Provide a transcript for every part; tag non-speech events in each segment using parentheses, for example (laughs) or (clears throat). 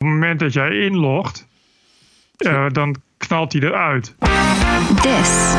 het moment dat jij inlogt, uh, dan knalt hij eruit. This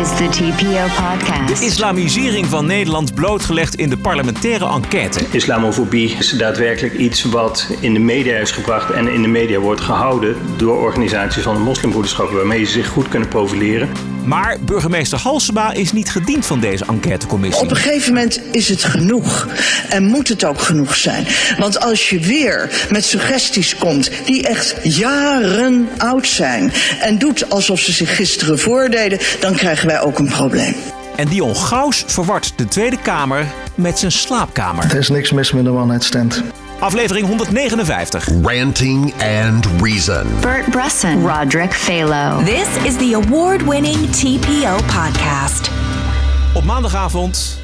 is the TPO podcast. De islamisering van Nederland blootgelegd in de parlementaire enquête. Islamofobie is daadwerkelijk iets wat in de media is gebracht en in de media wordt gehouden door organisaties van de moslimbroederschap waarmee ze zich goed kunnen profileren. Maar burgemeester Halsema is niet gediend van deze enquêtecommissie. Op een gegeven moment is het genoeg. En moet het ook genoeg zijn. Want als je weer met suggesties komt die echt jaren oud zijn. en doet alsof ze zich gisteren voordeden. dan krijgen wij ook een probleem. En Dion Gaus verwart de Tweede Kamer met zijn slaapkamer. Er is niks mis met een one-night stand. Aflevering 159. Ranting and Reason. Bert Bresson. Roderick Phalo. This is the award-winning TPO podcast. Op maandagavond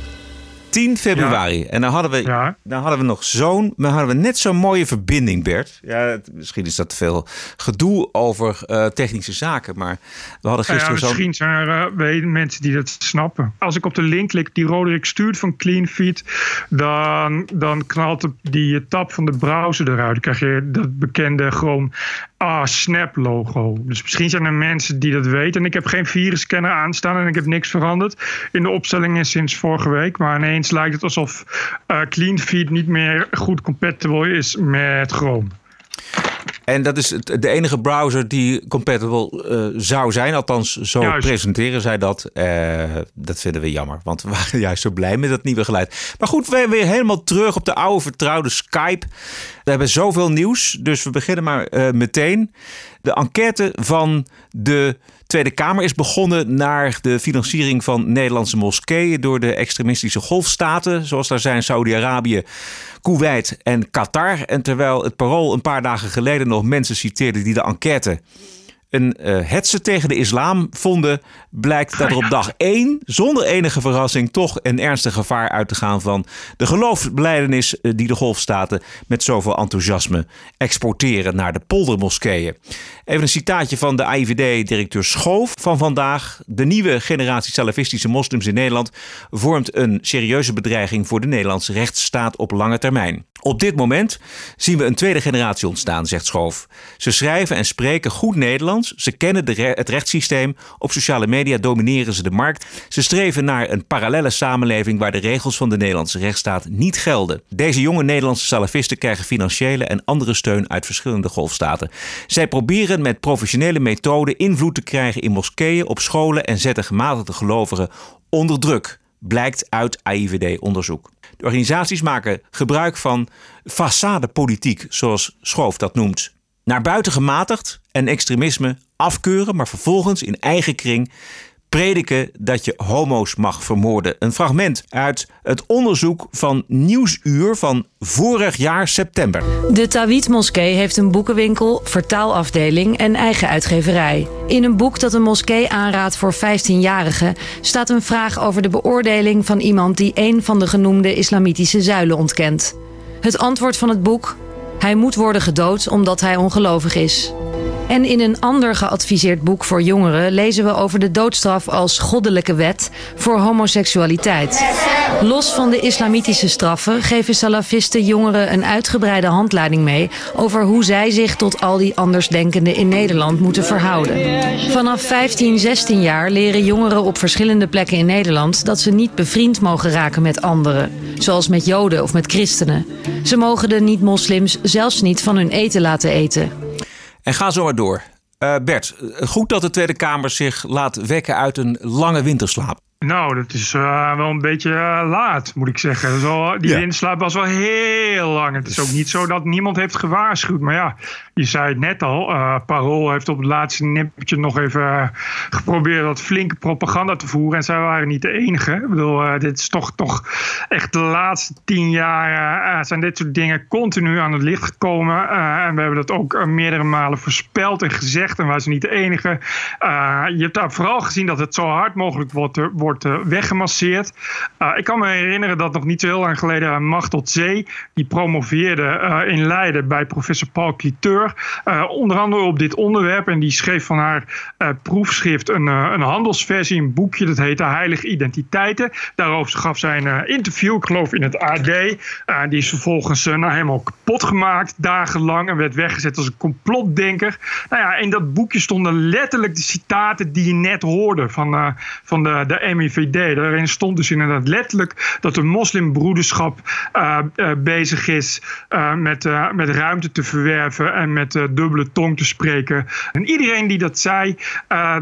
10 februari. En dan hadden we, Ja. dan hadden we nog zo'n, dan hadden we net zo'n mooie verbinding, Bert. Ja, het- misschien is dat te veel gedoe over eh, technische zaken, maar we hadden Nou ja, gisteren zo'n... misschien zijn er eh, mensen die dat snappen. Als ik op de link klik die Roderick stuurt van CleanFeed, dan, dan knalt de- die tab van de browser eruit. Dan krijg je dat bekende Chrome ah, Snap logo. Dus misschien zijn er mensen die dat weten. En ik heb geen virusscanner aanstaan en ik heb niks veranderd in de opstellingen sinds vorige week. Maar ineens lijkt het alsof eh CleanFeed niet meer goed compatible is met Chrome. En dat is het- de enige browser die compatible eh, zou zijn. Althans, zo Juist. presenteren zij dat. Eh, dat vinden we jammer, want we waren (laughs) juist zo blij met dat nieuwe geluid. Maar goed, we zijn weer helemaal terug op de oude vertrouwde Skype. We hebben zoveel nieuws, dus we beginnen maar eh, meteen. De enquête van de Tweede Kamer is begonnen naar de financiering van Nederlandse moskeeën door de extremistische golfstaten, zoals daar zijn Saudi-Arabië, Kuwait en Qatar. En terwijl het parool een paar dagen geleden nog mensen citeerde die de enquête een hetze tegen de islam vonden, blijkt dat er op dag 1 zonder enige verrassing toch een ernstig gevaar uit te gaan van de geloofsbelijdenis eh, die de golfstaten met zoveel enthousiasme exporteren naar de poldermoskeeën. Even een citaatje van de AIVD-directeur Schoof van vandaag. De nieuwe generatie salafistische moslims in Nederland vormt een serieuze bedreiging voor de Nederlandse rechtsstaat op lange termijn. Op dit moment zien we een tweede generatie ontstaan, zegt Schoof. Ze schrijven en spreken goed Nederlands. Ze kennen de het rechtssysteem. Op sociale media domineren ze de markt. Ze streven naar een parallele samenleving waar de regels van de Nederlandse rechtsstaat niet gelden. Deze jonge Nederlandse salafisten krijgen financiële en andere steun uit verschillende golfstaten. Zij proberen met professionele methoden invloed te krijgen in moskeeën, op scholen en zetten gematigde gelovigen onder druk blijkt uit AIVD-onderzoek. De organisaties maken gebruik van façadepolitiek, zoals Schoof dat noemt. Naar buiten gematigd en extremisme afkeuren, maar vervolgens in eigen kring prediken dat je homo's mag vermoorden. Een fragment uit het onderzoek van Nieuwsuur van vorig jaar september. De Tawhid Moskee heeft een boekenwinkel, vertaalafdeling en eigen uitgeverij. In een boek dat een moskee aanraadt voor 15-jarigen staat een vraag over de beoordeling van iemand die een van de genoemde islamitische zuilen ontkent. Het antwoord van het boek: hij moet worden gedood omdat hij ongelovig is. En in een ander geadviseerd boek voor jongeren lezen we over de doodstraf als goddelijke wet voor homoseksualiteit. Los van de islamitische straffen geven salafisten jongeren een uitgebreide handleiding mee over hoe zij zich tot al die andersdenkenden in Nederland moeten verhouden. Vanaf 15, 16 jaar leren jongeren op verschillende plekken in Nederland dat ze niet bevriend mogen raken met anderen, zoals met Joden of met christenen. Ze mogen de niet-moslims zelfs niet van hun eten laten eten. En ga zo maar door. Eh, Bert, goed dat de Tweede Kamer zich laat wekken uit een lange winterslaap. Nou, dat is eh, wel een beetje eh, laat, moet ik zeggen. Dat is wel- die Ja. was wel heel lang. Het is ook niet zo dat niemand heeft gewaarschuwd. Maar ja, je zei het net al. eh Parool heeft op het laatste nippertje nog even geprobeerd wat flinke propaganda te voeren. En zij waren niet de enige. Ik bedoel, dit is toch, toch echt de laatste tien jaar zijn dit soort dingen continu aan het licht gekomen. En we hebben dat ook meerdere malen voorspeld en gezegd. En wij zijn niet de enige. Je hebt daar vooral gezien dat het zo hard mogelijk wordt, wordt weggemasseerd. ik kan me herinneren dat nog niet zo heel lang geleden Machtel Zee, die promoveerde in Leiden bij professor Paul Cliteur, onder andere op dit onderwerp. En die schreef van haar proefschrift een, een handelsversie, een boekje, dat heette Heilige Identiteiten. Daarover gaf zij een interview, ik geloof in het AD. die is vervolgens nou, helemaal kapot gemaakt, dagenlang, en werd weggezet als een complotdenker. Nou ja, in dat boekje stonden letterlijk de citaten die je net hoorde van, van de, de MIVD. Daarin stond dus inderdaad letterlijk dat de moslimbroederschap uh, uh, bezig is met, met ruimte te verwerven en met dubbele tong te spreken. En iedereen die dat zei,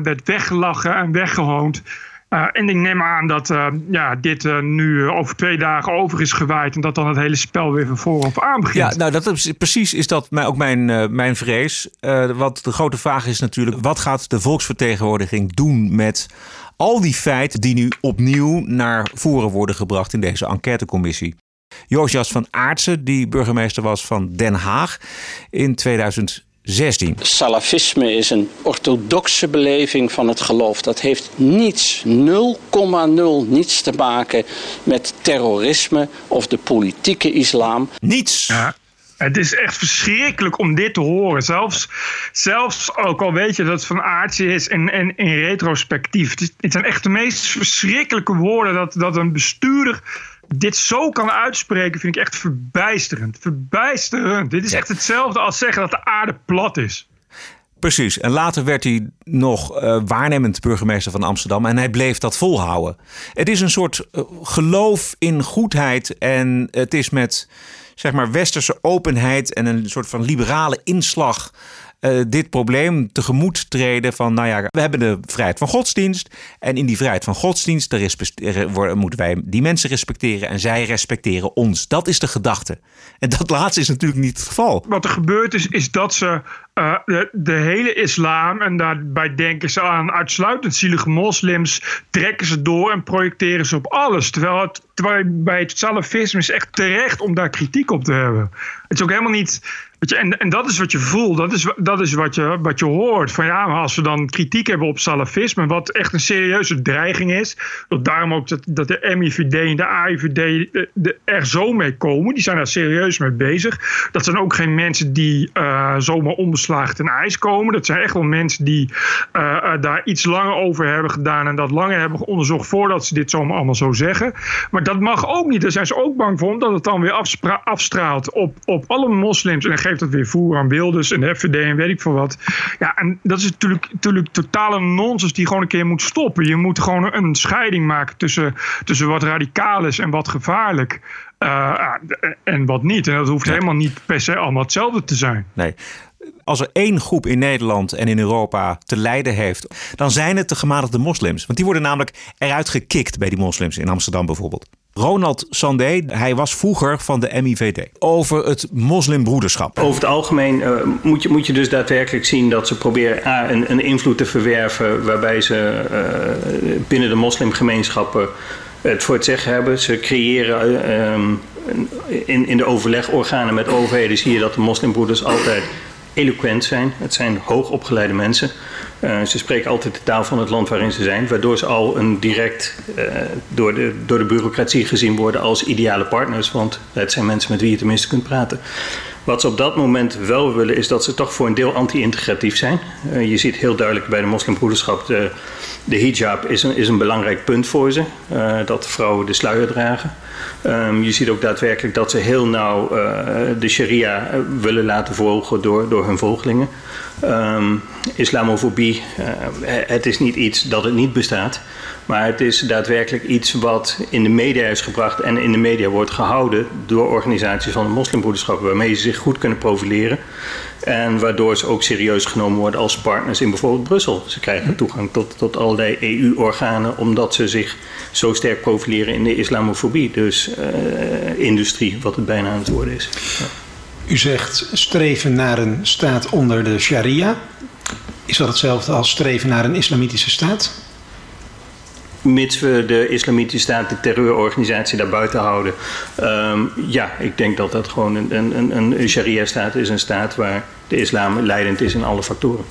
werd weggelachen en weggehoond. En ik neem aan dat ja, dit nu over twee dagen over is gewaaid. En dat dan het hele spel weer van vooraf aan begint. Ja, nou, dat is, precies is dat ook mijn, mijn vrees. wat de grote vraag is natuurlijk: wat gaat de volksvertegenwoordiging doen met al die feiten die nu opnieuw naar voren worden gebracht in deze enquêtecommissie? Josias van Aartsen, die burgemeester was van Den Haag in 2000. 16. Salafisme is een orthodoxe beleving van het geloof. Dat heeft niets, 0,0 niets te maken met terrorisme of de politieke islam. Niets. Ja. Het is echt verschrikkelijk om dit te horen. Zelfs, zelfs ook al weet je dat het van aardse is in, in, in retrospectief. Het, het, zijn echt de meest verschrikkelijke woorden dat, dat een bestuurder dit zo kan uitspreken, vind ik echt verbijsterend. Verbijsterend. Dit is echt hetzelfde als zeggen dat de aarde plat is. Precies. En later werd hij nog uh, waarnemend burgemeester van Amsterdam. En hij bleef dat volhouden. Het is een soort uh, geloof in goedheid. En het is met zeg maar westerse openheid en een soort van liberale inslag uh, dit probleem tegemoet treden van, nou ja, we hebben de vrijheid van godsdienst. En in die vrijheid van godsdienst daar moeten wij die mensen respecteren en zij respecteren ons. Dat is de gedachte. En dat (laughs) laatste is natuurlijk niet het geval. Wat er gebeurt is, is dat ze uh, de, de, hele islam, en daarbij denken ze aan uitsluitend zielige moslims, trekken ze door en projecteren ze op alles. Terwijl, het, terwijl bij het salafisme is echt terecht om daar kritiek op te hebben. Het is ook helemaal niet je, en, en dat is wat je voelt, dat is, dat is wat, je, wat je hoort. Van ja, maar als we dan kritiek hebben op salafisme, wat echt een serieuze dreiging is. Dat daarom ook dat, dat de MIVD en de AIVD er zo mee komen. Die zijn daar serieus mee bezig. Dat zijn ook geen mensen die uh, zomaar onbeslagen ten ijs komen. Dat zijn echt wel mensen die uh, daar iets langer over hebben gedaan. En dat langer hebben onderzocht voordat ze dit zomaar allemaal zo zeggen. Maar dat mag ook niet. Daar zijn ze ook bang voor, omdat het dan weer afstraalt op, op alle moslims. En geeft dat weer voer aan Wilders en de FVD en weet ik veel wat. Ja, en dat is natuurlijk, natuurlijk totale nonsens die gewoon een keer moet stoppen. Je moet gewoon een scheiding maken tussen, tussen wat radicaal is en wat gevaarlijk. Uh, en wat niet. En dat hoeft helemaal niet per se allemaal hetzelfde te zijn. Nee. Als er één groep in Nederland en in Europa te lijden heeft, dan zijn het de gematigde moslims. Want die worden namelijk eruit gekikt bij die moslims in Amsterdam bijvoorbeeld. Ronald Sandé, hij was vroeger van de MIVD. Over het moslimbroederschap. Over het algemeen uh, moet, je, moet je dus daadwerkelijk zien dat ze proberen een, een invloed te verwerven waarbij ze uh, binnen de moslimgemeenschappen het voor het zeggen hebben. Ze creëren uh, in, in de overlegorganen met overheden zie je dat de moslimbroeders altijd eloquent zijn. Het zijn hoogopgeleide mensen. Uh, ze spreken altijd de taal van het land waarin ze zijn, waardoor ze al een direct uh, door, de, door de bureaucratie gezien worden als ideale partners, want het zijn mensen met wie je tenminste kunt praten. Wat ze op dat moment wel willen, is dat ze toch voor een deel anti-integratief zijn. Uh, je ziet heel duidelijk bij de moslimbroederschap, de, de hijab is een, is een belangrijk punt voor ze, dat vrouwen de sluier dragen. Um, je ziet ook daadwerkelijk dat ze heel nauw de sharia willen laten volgen door, door hun volgelingen. Um, islamofobie, uh, het is niet iets dat het niet bestaat. Maar het is daadwerkelijk iets wat in de media is gebracht en in de media wordt gehouden door organisaties van de moslimbroederschap, waarmee ze zich goed kunnen profileren. En waardoor ze ook serieus genomen worden als partners in bijvoorbeeld Brussel. Ze krijgen toegang tot, tot allerlei EU-organen omdat ze zich zo sterk profileren in de islamofobie. Dus uh, industrie, wat het bijna aan het worden is. Ja. U zegt streven naar een staat onder de sharia. Is dat hetzelfde als streven naar een islamitische staat? mits we de islamitische staat, de terreurorganisatie, daar buiten houden. Um, ja, ik denk dat dat gewoon een, een, een sharia-staat is. Een staat waar de islam leidend is in alle factoren.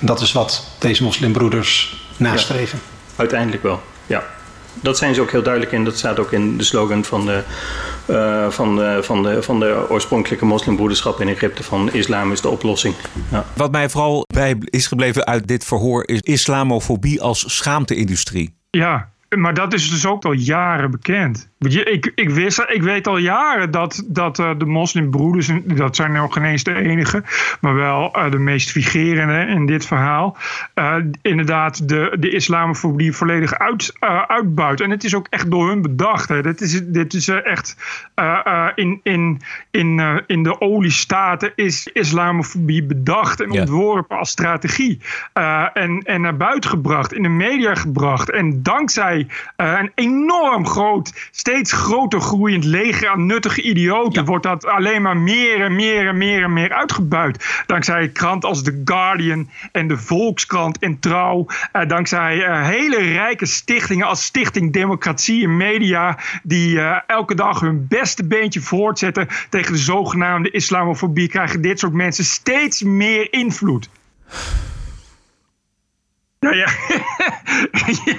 Dat is wat deze moslimbroeders nastreven. Ja. uiteindelijk wel. Ja. Dat zijn ze ook heel duidelijk in. Dat staat ook in de slogan van de, uh, van de, van de, van de oorspronkelijke moslimbroederschap in Egypte: van islam is de oplossing. Ja. Wat mij vooral bij is gebleven uit dit verhoor is islamofobie als schaamte-industrie. Ja, maar dat is dus ook al jaren bekend. Ik, ik, wist, ik weet al jaren dat, dat uh, de moslimbroeders, dat zijn nog geen eens de enige, maar wel uh, de meest figerende in dit verhaal, uh, inderdaad de, de islamofobie volledig uit, uitbuit. En het is ook echt door hun bedacht. Hè. Dit is, dit is echt in, in, in, in de oliestaten is islamofobie bedacht en ontworpen als strategie. en, en naar buiten gebracht, in de media gebracht. En dankzij een enorm groot steeds groter groeiend leger aan nuttige idioten wordt dat alleen maar meer en meer en meer en meer uitgebuit. Dankzij kranten als The Guardian en de Volkskrant en Trouw. Eh, dankzij eh, hele rijke stichtingen als Stichting Democratie en Media. Die eh, elke dag hun beste beentje voortzetten tegen de zogenaamde islamofobie. Krijgen dit soort mensen steeds meer invloed. Ja, ja.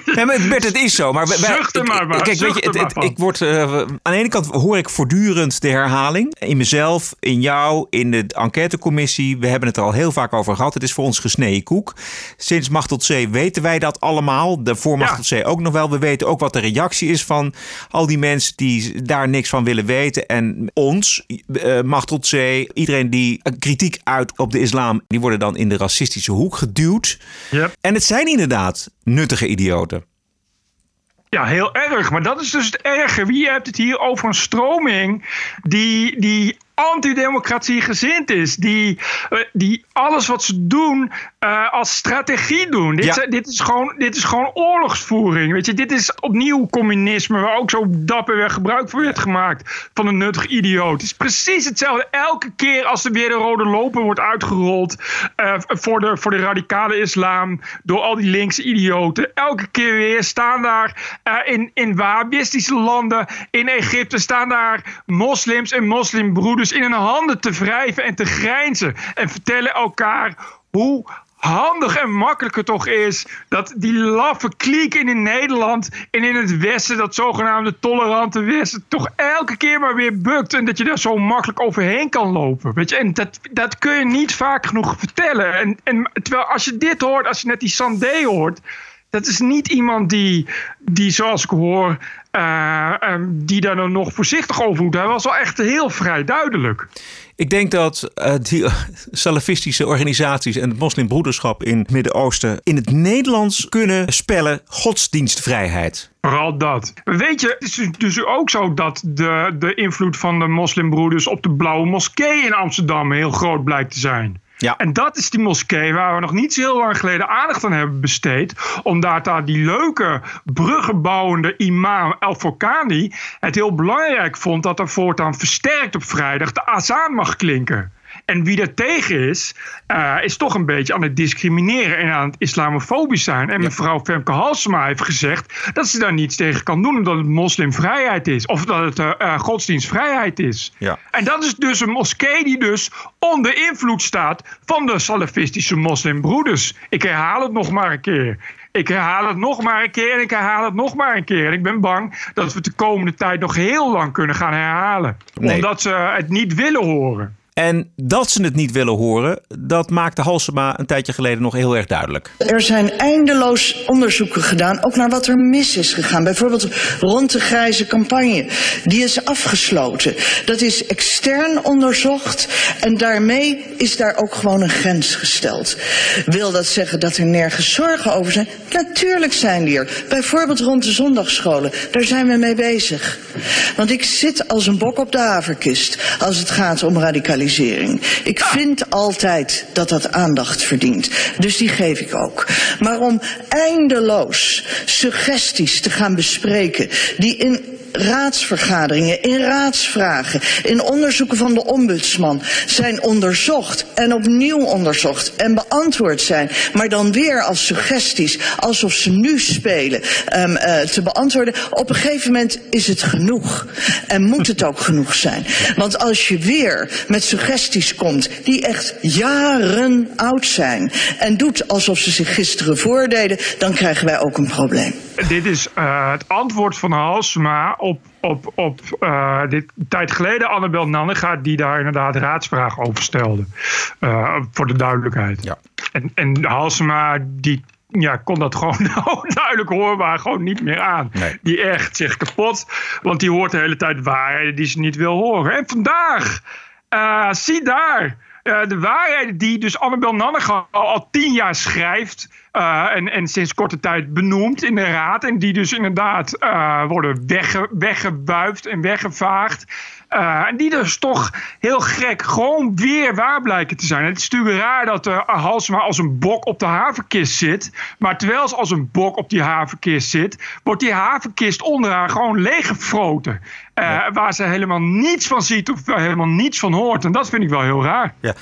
(laughs) ja maar Bert, het is zo. Maar, Zucht maar, maar. Kijk, weet je, het, het, ik word, uh, aan de ene kant hoor ik voortdurend de herhaling. In mezelf, in jou, in de enquêtecommissie. We hebben het er al heel vaak over gehad. Het is voor ons gesneden koek. Sinds Macht tot Zee weten wij dat allemaal. De Macht tot Zee ook nog wel. We weten ook wat de reactie is van al die mensen die daar niks van willen weten. En ons, uh, Macht tot Zee, iedereen die kritiek uit op de islam, die worden dan in de racistische hoek geduwd. Yep. En het zijn inderdaad nuttige idioten. Ja, heel erg. Maar dat is dus het erge. Wie hebt het hier over een stroming die, die antidemocratie gezind is. Die, eh, die alles wat ze doen uh, als strategie doen. Dit, ja. dit, is gewoon, dit is gewoon oorlogsvoering. Weet je, dit is opnieuw communisme, waar ook zo dapper weer gebruik van werd gemaakt. Van een nuttig idioot. Het is precies hetzelfde. Elke keer als er weer de rode loper wordt uitgerold uh, voor, de, voor de radicale islam. Door al die linkse idioten. Elke keer weer staan daar uh, in, in Wahhabistische landen. In Egypte staan daar moslims en moslimbroeders in hun handen te wrijven en te grijnzen. En vertellen elkaar hoe handig en makkelijk het toch is dat die laffe kliek in Nederland en in het Westen, dat zogenaamde tolerante Westen, toch elke keer maar weer bukt en dat je daar zo makkelijk overheen kan lopen. Weet je? En dat, dat kun je niet vaak genoeg vertellen. En, en terwijl als je dit hoort, als je net die Sandé hoort, dat is niet iemand die, die zoals ik hoor, uh, um, die daar dan nog voorzichtig over moet. Hij was wel echt heel vrij duidelijk. Ik denk dat uh, die (laughs) salafistische organisaties en het moslimbroederschap in het Midden-Oosten in het Nederlands kunnen spellen godsdienstvrijheid. Vooral dat. Weet je, het is dus ook zo dat de, de invloed van de moslimbroeders op de Blauwe Moskee in Amsterdam heel groot blijkt te zijn. Ja. En dat is die moskee waar we nog niet zo heel lang geleden aandacht aan hebben besteed. Omdat daar die leuke bruggenbouwende imam El Fokani het heel belangrijk vond dat er voortaan versterkt op vrijdag de azaan mag klinken. En wie er tegen is, uh, is toch een beetje aan het discrimineren en aan het islamofobisch zijn. En mevrouw Femke Halsema heeft gezegd dat ze daar niets tegen kan doen, omdat het moslimvrijheid is. Of dat het uh, uh, godsdienstvrijheid is. Ja. En dat is dus een moskee die dus onder invloed staat van de salafistische moslimbroeders. Ik herhaal het nog maar een keer. Ik herhaal het nog maar een keer en ik herhaal het nog maar een keer. En ik ben bang dat we het de komende tijd nog heel lang kunnen gaan herhalen. Nee. Omdat ze het niet willen horen. En dat ze het niet willen horen, dat maakte Halsema een tijdje geleden nog heel erg duidelijk. Er zijn eindeloos onderzoeken gedaan, ook naar wat er mis is gegaan. Bijvoorbeeld rond de grijze campagne. Die is afgesloten. Dat is extern onderzocht en daarmee is daar ook gewoon een grens gesteld. Wil dat zeggen dat er nergens zorgen over zijn? Natuurlijk zijn die er. Bijvoorbeeld rond de zondagsscholen. Daar zijn we mee bezig. Want ik zit als een bok op de haverkist als het gaat om radicalisering. Ik vind altijd dat dat aandacht verdient. Dus die geef ik ook. Maar om eindeloos suggesties te gaan bespreken die in raadsvergaderingen, in raadsvragen, in onderzoeken van de ombudsman zijn onderzocht en opnieuw onderzocht en beantwoord zijn, maar dan weer als suggesties, alsof ze nu spelen, um, uh, te beantwoorden. Op een gegeven moment is het genoeg en moet het ook genoeg zijn. Want als je weer met suggesties komt die echt jaren oud zijn en doet alsof ze zich gisteren voordeden, dan krijgen wij ook een probleem. Dit is uh, het antwoord van Halsema op, op, op uh, dit tijd geleden Annabel Nannega, die daar inderdaad raadsvraag over stelde. Uh, voor de duidelijkheid. Ja. En, en Halsema die ja, kon dat (laughs) gewoon duidelijk hoorbaar gewoon niet meer aan. Nee. Die echt zich kapot, want die hoort de hele tijd waarheden die ze niet wil horen. En vandaag, uh, zie daar, uh, de waarheden die dus Annabel Nannega al, al tien jaar schrijft... Uh, en, en sinds korte tijd benoemd in de raad. En die dus inderdaad uh, worden wegge, weggebuift en weggevaagd. Uh, en die dus toch heel gek gewoon weer waar blijken te zijn. Het is natuurlijk raar dat uh, Halsema als een bok op de havenkist zit. Maar terwijl ze als een bok op die havenkist zit... wordt die havenkist onder haar gewoon leeggefroten. Uh, ja. Waar ze helemaal niets van ziet of helemaal niets van hoort. En dat vind ik wel heel raar. Ja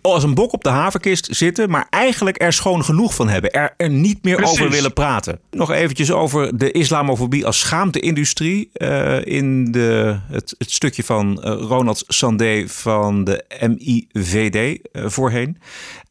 als een bok op de havenkist zitten, maar eigenlijk er schoon genoeg van hebben. Er, er niet meer Precies. over willen praten. Nog eventjes over de islamofobie als schaamte-industrie. Uh, in de, het, het, stukje van uh, Ronald Sandé van de MIVD uh, voorheen.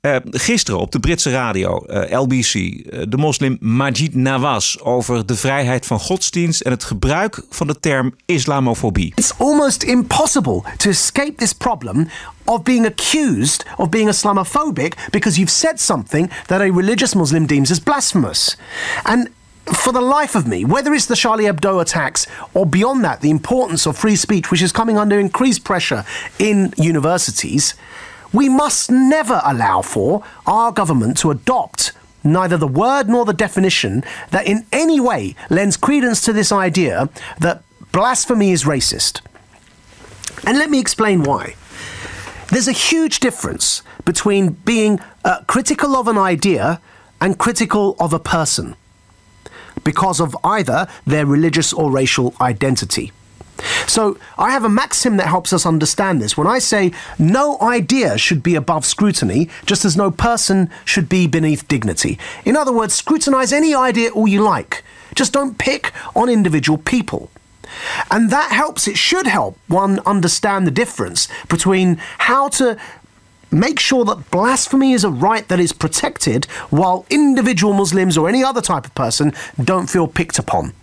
Uh, gisteren op de Britse radio, uh, LBC, uh, de moslim Majid Nawaz over de vrijheid van godsdienst en het gebruik van de term islamofobie. It's almost impossible to escape this problem of being accused of being Islamophobic because you've said something that a religious Muslim deems as blasphemous. And for the life of me, whether it's the Charlie Hebdo attacks or beyond that, the importance of free speech, which is coming under increased pressure in universities, we must never allow for our government to adopt neither the word nor the definition that in any way lends credence to this idea that blasphemy is racist. And let me explain why. There's a huge difference between being uh, critical of an idea and critical of a person because of either their religious or racial identity. So I have a maxim that helps us understand this. When I say no idea should be above scrutiny, just as no person should be beneath dignity. In other words, scrutinize any idea all you like. Just don't pick on individual people. And that helps, it should help one understand the difference between how to make sure that blasphemy is a right that is protected while individual Muslims or any other type of person don't feel picked upon.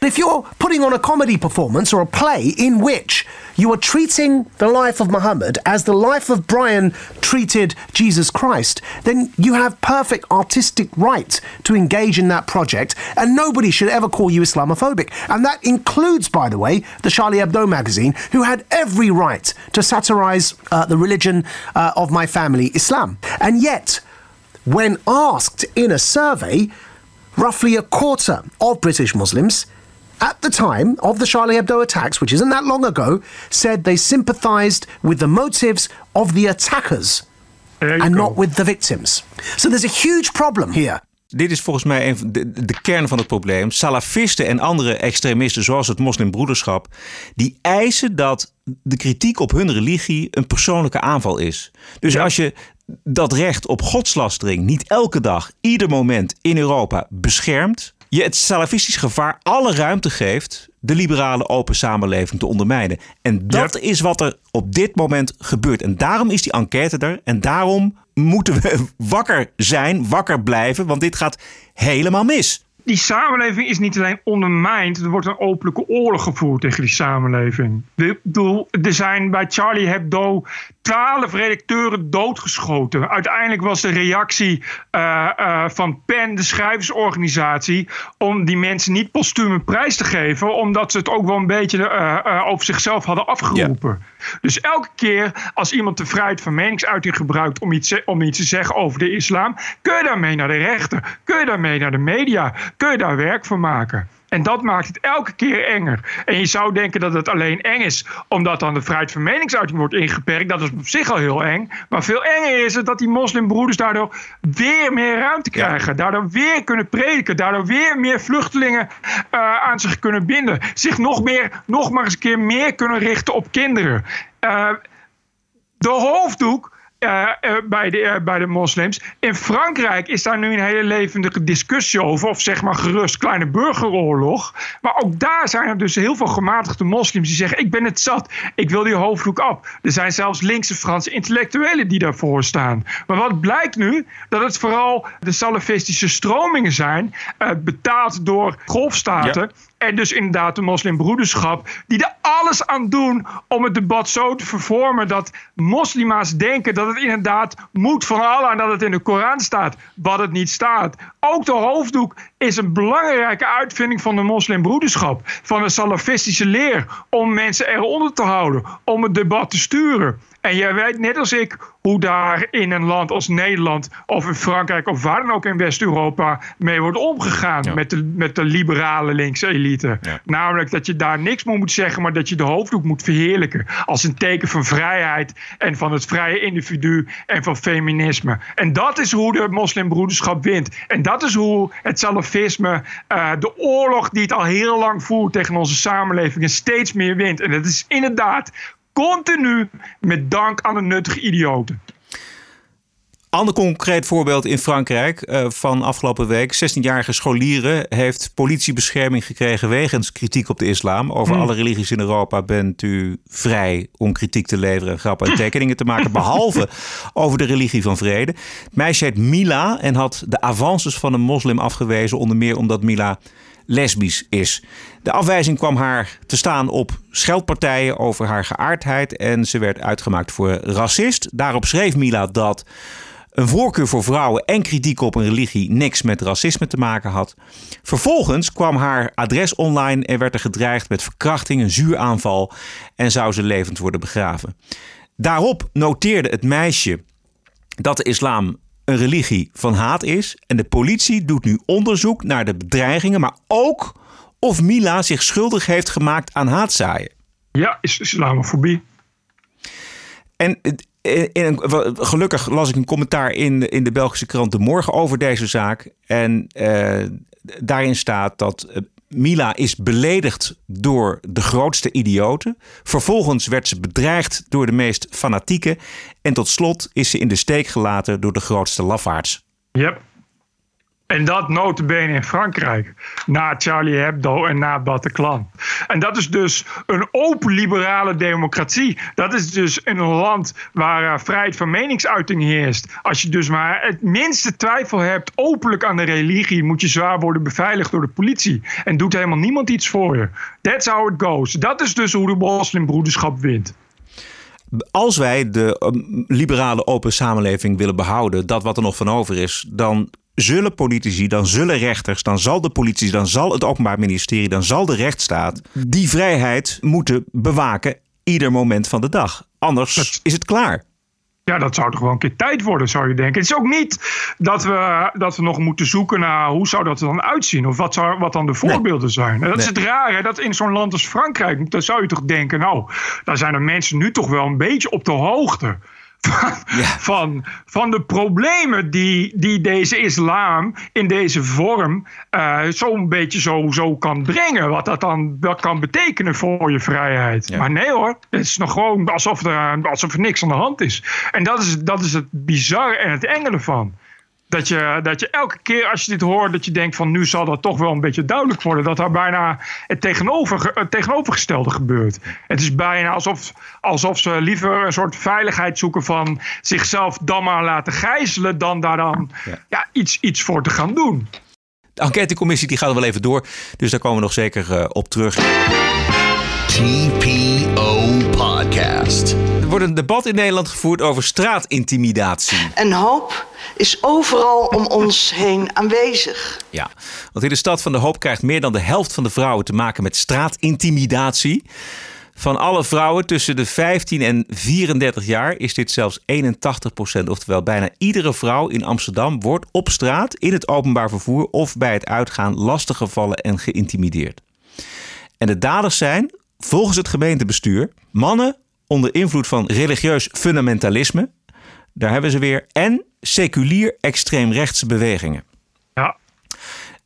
If you're putting on a comedy performance or a play in which you are treating the life of Muhammad as the life of Brian treated Jesus Christ, then you have perfect artistic right to engage in that project, and nobody should ever call you Islamophobic. And that includes, by the way, the Charlie Hebdo magazine, who had every right to satirize uh, the religion uh, of my family, Islam. And yet, when asked in a survey, roughly a quarter of British Muslims at the time of the Charlie Hebdo attacks, which isn't that long ago, said they sympathized with the motives of the attackers and go. not with the victims. So there's a huge problem here. Dit is volgens mij een, de, de kern van het probleem. Salafisten en andere extremisten, zoals het moslimbroederschap, die eisen dat de kritiek op hun religie een persoonlijke aanval is. Dus ja. als je dat recht op godslastering niet elke dag, ieder moment in Europa beschermt, je het salafistisch gevaar alle ruimte geeft de liberale open samenleving te ondermijnen. En dat is wat er op dit moment gebeurt. En daarom is die enquête er. En daarom moeten we (laughs) wakker zijn, wakker blijven, want dit gaat helemaal mis. Die samenleving is niet alleen ondermijnd, er wordt een openlijke oorlog gevoerd tegen die samenleving. Ik er zijn bij Charlie Hebdo twaalf redacteuren doodgeschoten. Uiteindelijk was de reactie uh, uh, van PEN, de schrijversorganisatie, om die mensen niet postuum een prijs te geven, omdat ze het ook wel een beetje uh, over zichzelf hadden afgeroepen. Ja. Dus elke keer als iemand de vrijheid van meningsuiting gebruikt om iets, om iets te zeggen over de islam, kun je daarmee naar de rechter, kun je daarmee naar de media, kun je daar werk van maken. En dat maakt het elke keer enger. En je zou denken dat het alleen eng is omdat dan de vrijheid van meningsuiting wordt ingeperkt. Dat is op zich al heel eng. Maar veel enger is het dat die moslimbroeders daardoor weer meer ruimte krijgen. Daardoor weer kunnen prediken. Daardoor weer meer vluchtelingen uh, aan zich kunnen binden. Zich nog, meer, nog maar eens een keer meer kunnen richten op kinderen. Uh, de hoofddoek uh, uh, bij, de, uh, bij de moslims. In Frankrijk is daar nu een hele levendige discussie over, of zeg maar gerust kleine burgeroorlog. Maar ook daar zijn er dus heel veel gematigde moslims die zeggen: Ik ben het zat, ik wil die hoofddoek af. Er zijn zelfs linkse Franse intellectuelen die daarvoor staan. Maar wat blijkt nu? Dat het vooral de salafistische stromingen zijn, betaald door golfstaten. En dus inderdaad de moslimbroederschap, die er alles aan doen om het debat zo te vervormen dat moslima's denken dat het inderdaad moet van Allah en dat het in de Koran staat, wat het niet staat. Ook de hoofddoek is een belangrijke uitvinding van de moslimbroederschap, van de salafistische leer, om mensen eronder te houden, om het debat te sturen. En jij weet net als ik hoe daar in een land als Nederland of in Frankrijk of waar dan ook in West-Europa mee wordt omgegaan ja. met, de, met de liberale linkse elite. Ja. Namelijk dat je daar niks meer moet zeggen, maar dat je de hoofddoek moet verheerlijken als een teken van vrijheid en van het vrije individu en van feminisme. En dat is hoe de moslimbroederschap wint. En dat is hoe het salafisme uh, de oorlog die het al heel lang voert tegen onze samenlevingen steeds meer wint. En dat is inderdaad Continu met dank aan de nuttige idioten. Ander concreet voorbeeld in Frankrijk uh, van afgelopen week. 16-jarige scholieren heeft politiebescherming gekregen wegens kritiek op de islam. Over Hmm. alle religies in Europa bent u vrij om kritiek te leveren, grappen en tekeningen te maken. behalve (laughs) over de religie van vrede. Het meisje heet Mila en had de avances van een moslim afgewezen. Onder meer omdat Mila lesbisch is. De afwijzing kwam haar te staan op scheldpartijen over haar geaardheid en ze werd uitgemaakt voor racist. Daarop schreef Mila dat een voorkeur voor vrouwen en kritiek op een religie niks met racisme te maken had. Vervolgens kwam haar adres online en werd er gedreigd met verkrachting, een zuuraanval en zou ze levend worden begraven. Daarop noteerde het meisje dat de islam een religie van haat is. En de politie doet nu onderzoek naar de bedreigingen, maar ook of Mila zich schuldig heeft gemaakt aan haatzaaien. Ja, is islamofobie. En in een, gelukkig las ik een commentaar in, in de Belgische krant De Morgen over deze zaak. En uh, daarin staat dat Mila is beledigd door de grootste idioten. Vervolgens werd ze bedreigd door de meest fanatieke. En tot slot is ze in de steek gelaten door de grootste lafaards. Yep. En dat notabene in Frankrijk. Na Charlie Hebdo en na Bataclan. En dat is dus een open liberale democratie. Dat is dus een land waar uh, vrijheid van meningsuiting heerst. Als je dus maar het minste twijfel hebt openlijk aan de religie... moet je zwaar worden beveiligd door de politie. En doet helemaal niemand iets voor je. That's how it goes. Dat is dus hoe de moslimbroederschap wint. Als wij de um, liberale open samenleving willen behouden... dat wat er nog van over is... dan zullen politici, dan zullen rechters, dan zal de politie, dan zal het Openbaar Ministerie, dan zal de rechtsstaat die vrijheid moeten bewaken ieder moment van de dag. Anders is het klaar. Ja, dat zou toch wel een keer tijd worden, zou je denken. Het is ook niet dat we, dat we nog moeten zoeken naar hoe zou dat er dan uitzien. Of wat, zou, wat dan de voorbeelden nee. zijn. Dat nee. is het rare, dat in zo'n land als Frankrijk, dan zou je toch denken, nou, daar zijn de mensen nu toch wel een beetje op de hoogte. Van, (laughs) ja. van, van, de problemen die, die deze islam in deze vorm uh, zo'n beetje zo, zo kan brengen. Wat dat dan wel kan betekenen voor je vrijheid. Ja. Maar nee hoor, het is nog gewoon alsof er, alsof er niks aan de hand is. En dat is, dat is het bizarre en het enge ervan. Dat je, dat je elke keer als je dit hoort, dat je denkt van nu zal dat toch wel een beetje duidelijk worden. Dat er bijna het, tegenover, het tegenovergestelde gebeurt. Het is bijna alsof, alsof ze liever een soort veiligheid zoeken van zichzelf dan maar laten gijzelen. Dan daar dan ja. Ja, iets, iets voor te gaan doen. De enquêtecommissie die gaat er wel even door. Dus daar komen we nog zeker uh, op terug. TPO Podcast. Er wordt een debat in Nederland gevoerd over straatintimidatie. En hoop is overal om ons (laughs) heen aanwezig. Ja, want in de stad van de Hoop krijgt meer dan de helft van de vrouwen te maken met straatintimidatie. Van alle vrouwen tussen de 15 en 34 jaar is dit zelfs 81 procent. Oftewel, bijna iedere vrouw in Amsterdam wordt op straat, in het openbaar vervoer of bij het uitgaan lastiggevallen en geïntimideerd. En de daders zijn, volgens het gemeentebestuur, mannen onder invloed van religieus fundamentalisme. Daar hebben ze weer. En seculier extreemrechtse bewegingen. Ja.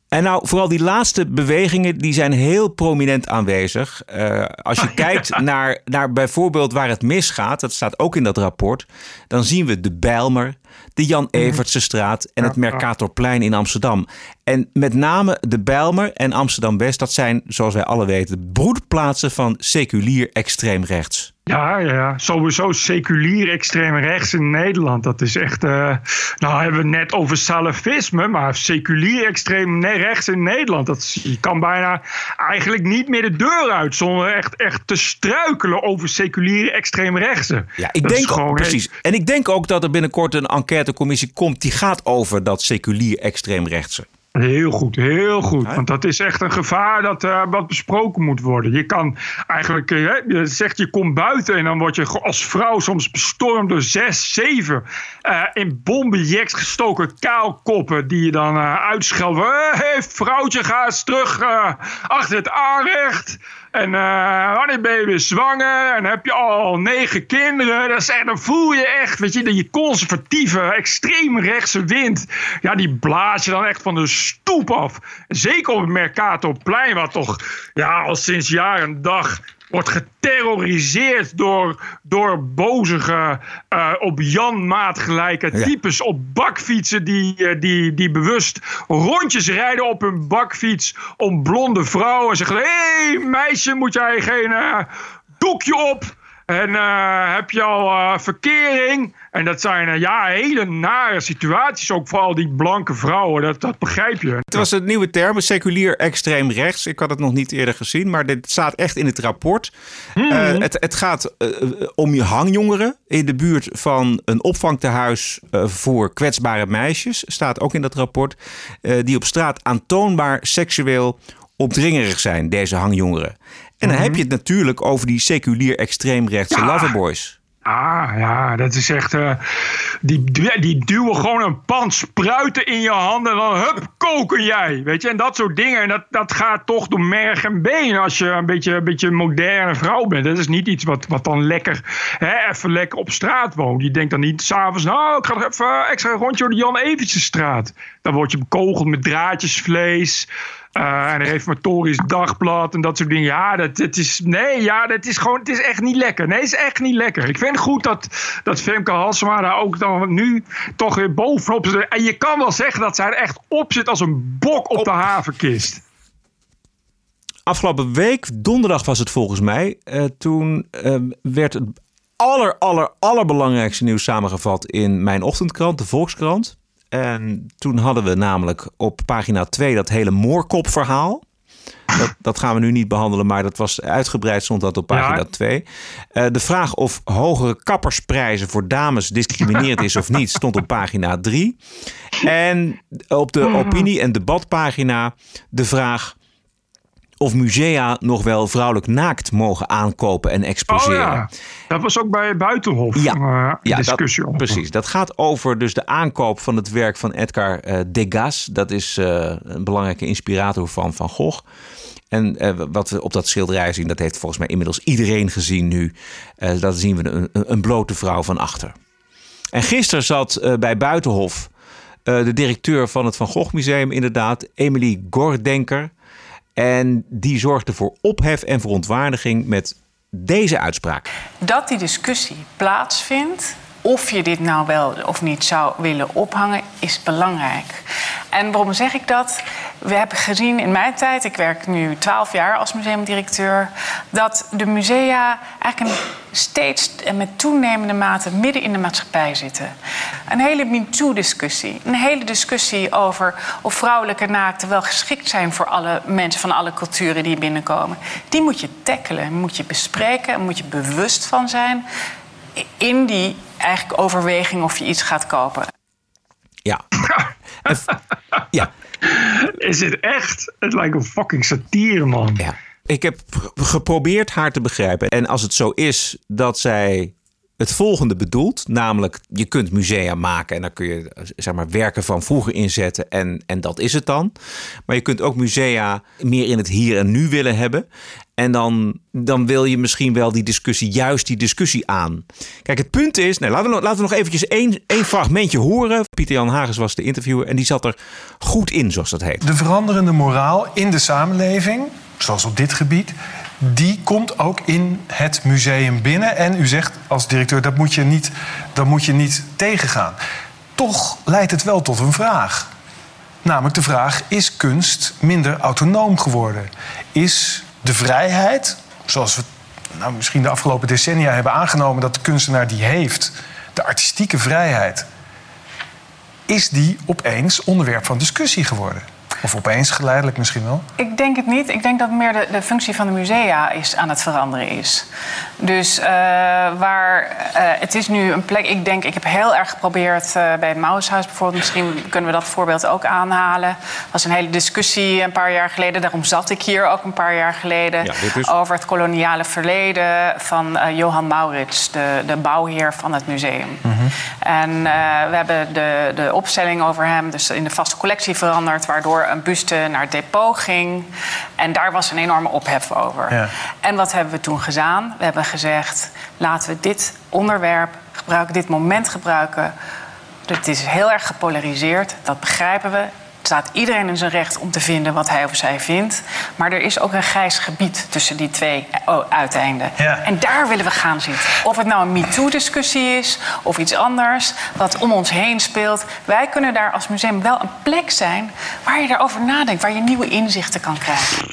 En nou, vooral die laatste bewegingen, die zijn heel prominent aanwezig. Uh, als je (laughs) kijkt naar, naar bijvoorbeeld waar het misgaat, dat staat ook in dat rapport, dan zien we de Bijlmer, de Jan Evertse straat en het Mercatorplein in Amsterdam. En met name de Bijlmer en Amsterdam-West, dat zijn, zoals wij alle weten, broedplaatsen van seculier extreem rechts. Ja, ja, sowieso seculier extreem rechts in Nederland. Dat is echt. Uh, nou, hebben we het net over salafisme, maar seculier extreem rechts in Nederland. Dat, je kan bijna eigenlijk niet meer de deur uit zonder echt, echt te struikelen over seculier extreem rechtse. Ja, ik denk gewoon. Precies. En ik denk ook dat er binnenkort een enquêtecommissie komt die gaat over dat seculier extreem rechtse. Heel goed, heel goed. Want dat is echt een gevaar dat uh, wat besproken moet worden. Je kan eigenlijk, uh, je zegt je komt buiten en dan word je als vrouw soms bestormd door zes, zeven uh, in bombenjeks gestoken kaalkoppen die je dan uitschelden. Hé, vrouwtje, ga eens terug achter het aanrecht. En uh, wanneer ben je weer zwanger? En heb je al negen kinderen? Zeg, dan voel je echt, weet je, dat je conservatieve, extreem rechtse wind. Ja, die blaas je dan echt van de stoep af. Zeker op het Mercatorplein, wat toch ja, al sinds jaar en dag wordt geterroriseerd door, door bozige, uh, op Jan maat gelijke types op bakfietsen die, uh, die, die bewust rondjes rijden op hun bakfiets om blonde vrouwen. Zeggen, hé hey, meisje, moet jij geen uh, doekje op? En heb je al verkering? En dat zijn ja, hele nare situaties, ook voor al die blanke vrouwen. Dat, dat begrijp je. Het was een nieuwe term, seculier extreem rechts. Ik had het nog niet eerder gezien, maar dit staat echt in het rapport. Mm het, het gaat uh, om je hangjongeren in de buurt van een opvangtehuis uh, voor kwetsbare meisjes. Staat ook in dat rapport. die op straat aantoonbaar seksueel opdringerig zijn, deze hangjongeren. En dan heb je het natuurlijk over die seculier extreemrechtse ja. loverboys. Ah, ja, dat is echt. Uh, die, die duwen gewoon een pan spruiten in je handen. En dan hup, koken jij. Weet je, en dat soort dingen. En dat, dat gaat toch door merg en been als je een beetje een beetje moderne vrouw bent. Dat is niet iets wat, wat dan lekker, hè, even lekker op straat woont. Je denkt dan niet s'avonds, nou, ik ga nog even extra rondje door de Jan Eventjes straat. Dan word je bekogeld met draadjesvlees. Uh, en reformatorisch dagblad en dat soort dingen. Ja, dat, dat is. Nee, ja, dat is gewoon. Het is echt niet lekker. Nee, het is echt niet lekker. Ik vind het goed dat, dat Femke Halsema daar ook dan nu toch weer bovenop zit. En je kan wel zeggen dat zij er echt op zit als een bok op, op. de havenkist. Afgelopen week, donderdag was het volgens mij. Uh, toen uh, werd het aller, aller, allerbelangrijkste nieuws samengevat in mijn ochtendkrant, de Volkskrant. En toen hadden we namelijk op pagina 2 dat hele moorkopverhaal. Dat, dat, gaan we nu niet behandelen, maar dat was uitgebreid, stond dat op pagina ja. 2. Uh, de vraag of hogere kappersprijzen voor dames discriminerend is of niet, stond op pagina 3. En op de opinie- en debatpagina de vraag of musea nog wel vrouwelijk naakt mogen aankopen en exposeren. Oh ja. Dat was ook bij Buitenhof ja. Uh, ja, discussie dat, Precies, dat gaat over dus de aankoop van het werk van Edgar uh, Degas. Dat is uh, een belangrijke inspirator van Van Gogh. En wat we op dat schilderij zien, dat heeft volgens mij inmiddels iedereen gezien nu. dat zien we een, een, blote vrouw van achter. En gisteren zat bij Buitenhof de directeur van het Van Gogh Museum inderdaad, Emily Gordenker... En die zorgde voor ophef en verontwaardiging met deze uitspraak. Dat die discussie plaatsvindt, of je dit nou wel of niet zou willen ophangen, is belangrijk. En waarom zeg ik dat? We hebben gezien in mijn tijd, ik werk nu 12 jaar als museumdirecteur, dat de musea eigenlijk steeds en met toenemende mate midden in de maatschappij zitten. Een hele MeToo-discussie. Een hele discussie over of vrouwelijke naakten wel geschikt zijn voor alle mensen van alle culturen die binnenkomen. Die moet je tackelen, moet je bespreken en moet je bewust van zijn in die eigenlijk overweging of je iets gaat kopen. Ja. (laughs) ja. Is het echt? Het lijkt een fucking satire, man. Ja. Ik heb geprobeerd haar te begrijpen. En als het zo is dat zij het volgende bedoelt. Namelijk, je kunt musea maken en daar kun je zeg maar, werken van vroeger inzetten. En, en dat is het dan. Maar je kunt ook musea meer in het hier en nu willen hebben. En dan, dan wil je misschien wel die discussie, juist die discussie aan. Kijk, het punt is, nou, laten, we, laten we nog eventjes één, één fragmentje horen. Pieter Jan Hagens was de interviewer en die zat er goed in, zoals dat heet. De veranderende moraal in de samenleving, zoals op dit gebied, die komt ook in het museum binnen. En u zegt als directeur, dat moet je niet, dat moet je niet tegengaan. Toch leidt het wel tot een vraag. Namelijk de vraag, is kunst minder autonoom geworden? Is de vrijheid, zoals we nou, misschien de afgelopen decennia hebben aangenomen... dat de kunstenaar die heeft, de artistieke vrijheid... is die opeens onderwerp van discussie geworden? Of opeens geleidelijk misschien wel? Ik denk het niet. Ik denk dat meer de, de functie van de musea is aan het veranderen is. Dus uh, waar uh, het is nu een plek. Ik denk, ik heb heel erg geprobeerd uh, bij het Maushuis bijvoorbeeld. Misschien kunnen we dat voorbeeld ook aanhalen. Er was een hele discussie een paar jaar geleden. Daarom zat ik hier ook een paar jaar geleden. Ja, dus... Over het koloniale verleden van Johan Maurits, de, de bouwheer van het museum. -hmm. En we hebben de, de opstelling over hem dus in de vaste collectie veranderd, waardoor een buste naar het depot ging. En daar was een enorme ophef over. Ja. En wat hebben we toen gedaan? We hebben gezegd: laten we dit onderwerp gebruiken, dit moment gebruiken. Het is heel erg gepolariseerd, dat begrijpen we staat iedereen in zijn recht om te vinden wat hij of zij vindt. Maar er is ook een grijs gebied tussen die twee uiteinden. Ja. En daar willen we gaan zitten. Of het nou een MeToo-discussie is of iets anders, wat om ons heen speelt. Wij kunnen daar als museum wel een plek zijn waar je erover nadenkt, waar je nieuwe inzichten kan krijgen.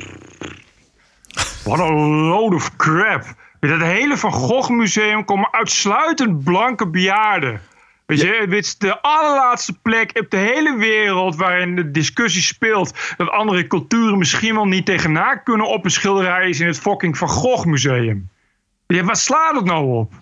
Wat een load of crap. Met het hele Van Gogh Museum komen uitsluitend blanke bejaarden. Weet je, is de allerlaatste plek op de hele wereld waarin de discussie speelt dat andere culturen misschien wel niet tegenaan kunnen op een schilderij is in het fucking Van Gogh Museum. Ja, waar slaat het nou op?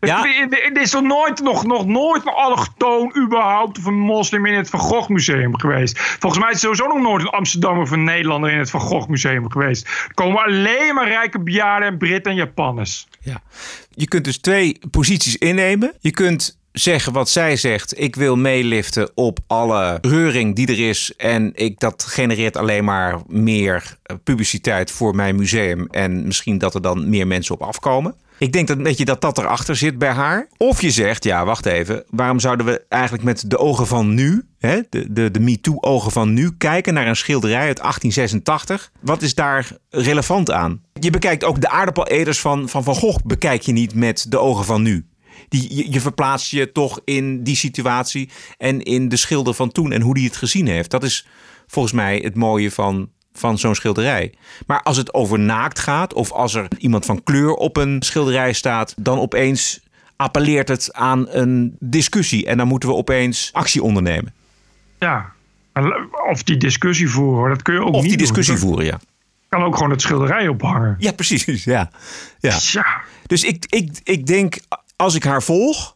Ja. Het, is er nooit, nog, nog nooit een allochtoon überhaupt of een moslim in het Van Gogh Museum geweest. Volgens mij is er sowieso nog nooit een Amsterdammer of een Nederlander in het Van Gogh Museum geweest. Er komen alleen maar rijke bejaarden en Britten en Japanners. Ja. Je kunt dus twee posities innemen. Je kunt zeggen wat zij zegt. Ik wil meeliften op alle reuring die er is. En ik, dat genereert alleen maar meer eh, publiciteit voor mijn museum. En misschien dat er dan meer mensen op afkomen. Ik denk dat, weet je, dat dat erachter zit bij haar. Of je zegt, ja, wacht even. Waarom zouden we eigenlijk met de ogen van nu, hè, de, de, de MeToo-ogen van nu, kijken naar een schilderij uit 1886? Wat is daar relevant aan? Je bekijkt ook de aardappeleders van Van, van Gogh, bekijk je niet met de ogen van nu die, je, je verplaatst je toch in die situatie en in de schilder van toen en hoe die het gezien heeft. Dat is volgens mij het mooie van, van zo'n schilderij. Maar als het over naakt gaat of als er iemand van kleur op een schilderij staat, dan opeens appelleert het aan een discussie en dan moeten we opeens actie ondernemen. Ja, of die discussie voeren, dat kun je ook of niet die discussie doen. voeren, ja. Kan ook gewoon het schilderij ophangen. Ja, precies. Ja. Ja. ja. Dus ik, ik, ik denk, als ik haar volg,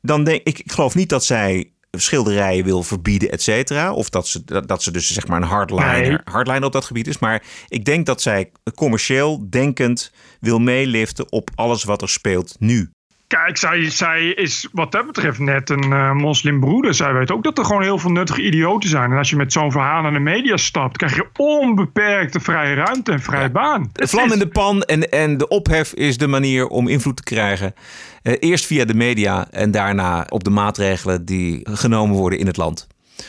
dan denk ik, ik geloof niet dat zij schilderijen wil verbieden, et cetera. Of dat ze, dat ze dus zeg maar een hardliner, nee. hardliner op dat gebied is. Maar ik denk dat zij commercieel denkend wil meeliften op alles wat er speelt nu. Kijk, zij, zij is wat dat betreft net een uh, moslimbroeder. Zij weet ook dat er gewoon heel veel nuttige idioten zijn. En als je met zo'n verhaal naar de media stapt, krijg je onbeperkte vrije ruimte en vrije ja. baan. De vlam in de pan en, en de ophef is de manier om invloed te krijgen. Uh, eerst via de media en daarna op de maatregelen die genomen worden in het land.